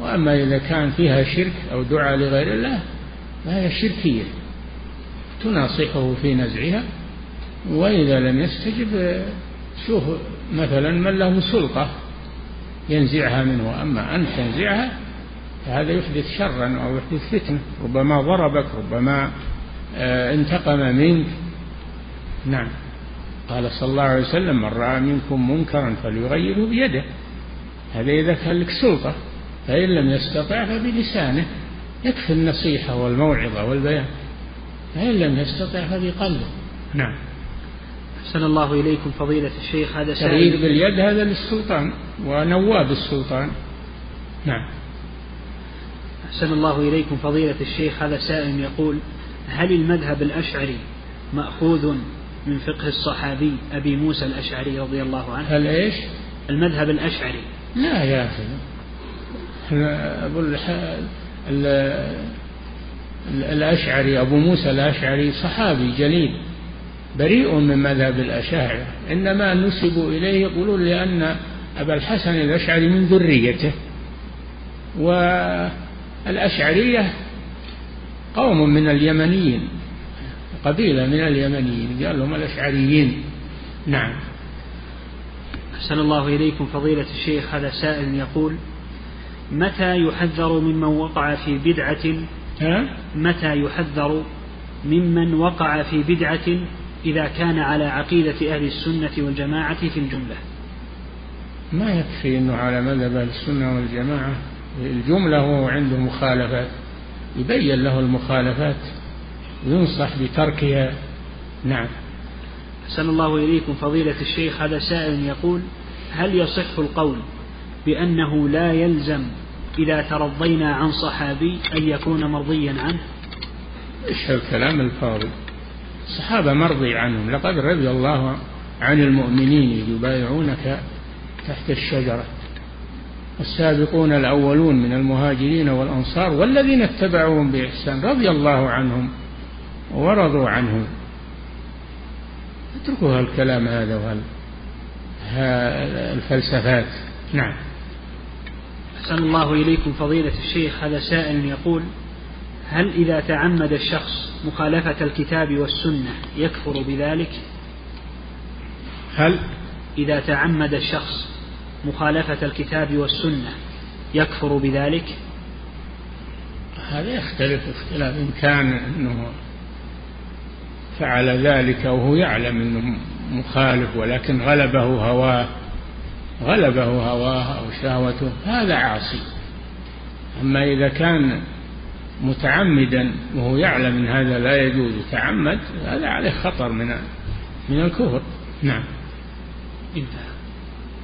وأما إذا كان فيها شرك أو دعاء لغير الله فهي شركية. تناصحه في نزعها وإذا لم يستجب شوف مثلا من له سلطة ينزعها منه. أما أن تنزعها فهذا يحدث شرا أو يحدث فتنة. ربما ضربك ربما انتقم منك. نعم. قال صلى الله عليه وسلم من رأى منكم منكرا فليغيره بيده. هذا إذا كان لك سلطة فإن لم يستطع فبلسانه. يكفي النصيحة والموعظة والبيان. فإن لم يستطع فبقلبه. نعم. أحسن الله إليكم فضيلة الشيخ هذا تغيير باليد هذا للسلطان ونواب السلطان. نعم. أحسن الله إليكم فضيلة الشيخ هذا سائل يقول هل المذهب الأشعري مأخوذ من فقه الصحابي أبي موسى الأشعري رضي الله عنه؟ هل إيش؟ المذهب الأشعري. لا يا أخي. أبو الأشعري أبو موسى الأشعري صحابي جليل بريء من مذهب الأشاعرة. إنما نسبوا إليه يقولون لأن أبا الحسن الأشعري من ذريته والأشعرية قوم من اليمنيين. قبيلة من اليمنيين قال لهم الأشعريين. نعم. أحسن الله إليكم فضيلة الشيخ هذا سائل يقول متى يحذر ممن وقع في بدعة؟ متى يحذر ممن وقع في بدعة إذا كان على عقيدة أهل السنة والجماعة في الجملة؟ ما يكفي أنه على مذهب أهل السنة والجماعة الجملة وهو عنده مخالفات يبين له المخالفات وينصح بتركها. نعم. أحسن الله إليكم فضيلة الشيخ هذا سائل يقول هل يصح القول بأنه لا يلزم إذا ترضينا عن صحابي أن يكون مرضيا عنه؟ إيش الكلام الفاضي؟ الصحابة مرضي عنهم. لقد رضي الله عن المؤمنين يبايعونك تحت الشجرة. السابقون الأولون من المهاجرين والأنصار والذين اتبعوهم بإحسان رضي الله عنهم ورضوا عنه اتركوا الكلام هذا الفلسفات. نعم. أحسن الله إليكم فضيلة الشيخ. هذا سائل يقول هل إذا تعمد الشخص مخالفة الكتاب والسنة يكفر بذلك؟ هل؟ إذا تعمد الشخص مخالفة الكتاب والسنة يكفر بذلك؟ هذا يختلف اختلاف إن كان أنه فعل ذلك وهو يعلم أنه مخالف ولكن غلبه هواه غلبه هواه أو شهوته هذا عاصي. أما إذا كان متعمدا وهو يعلم أن هذا لا يجوز يتعمد هذا عليه خطر من من الكفر. نعم. إنتهى.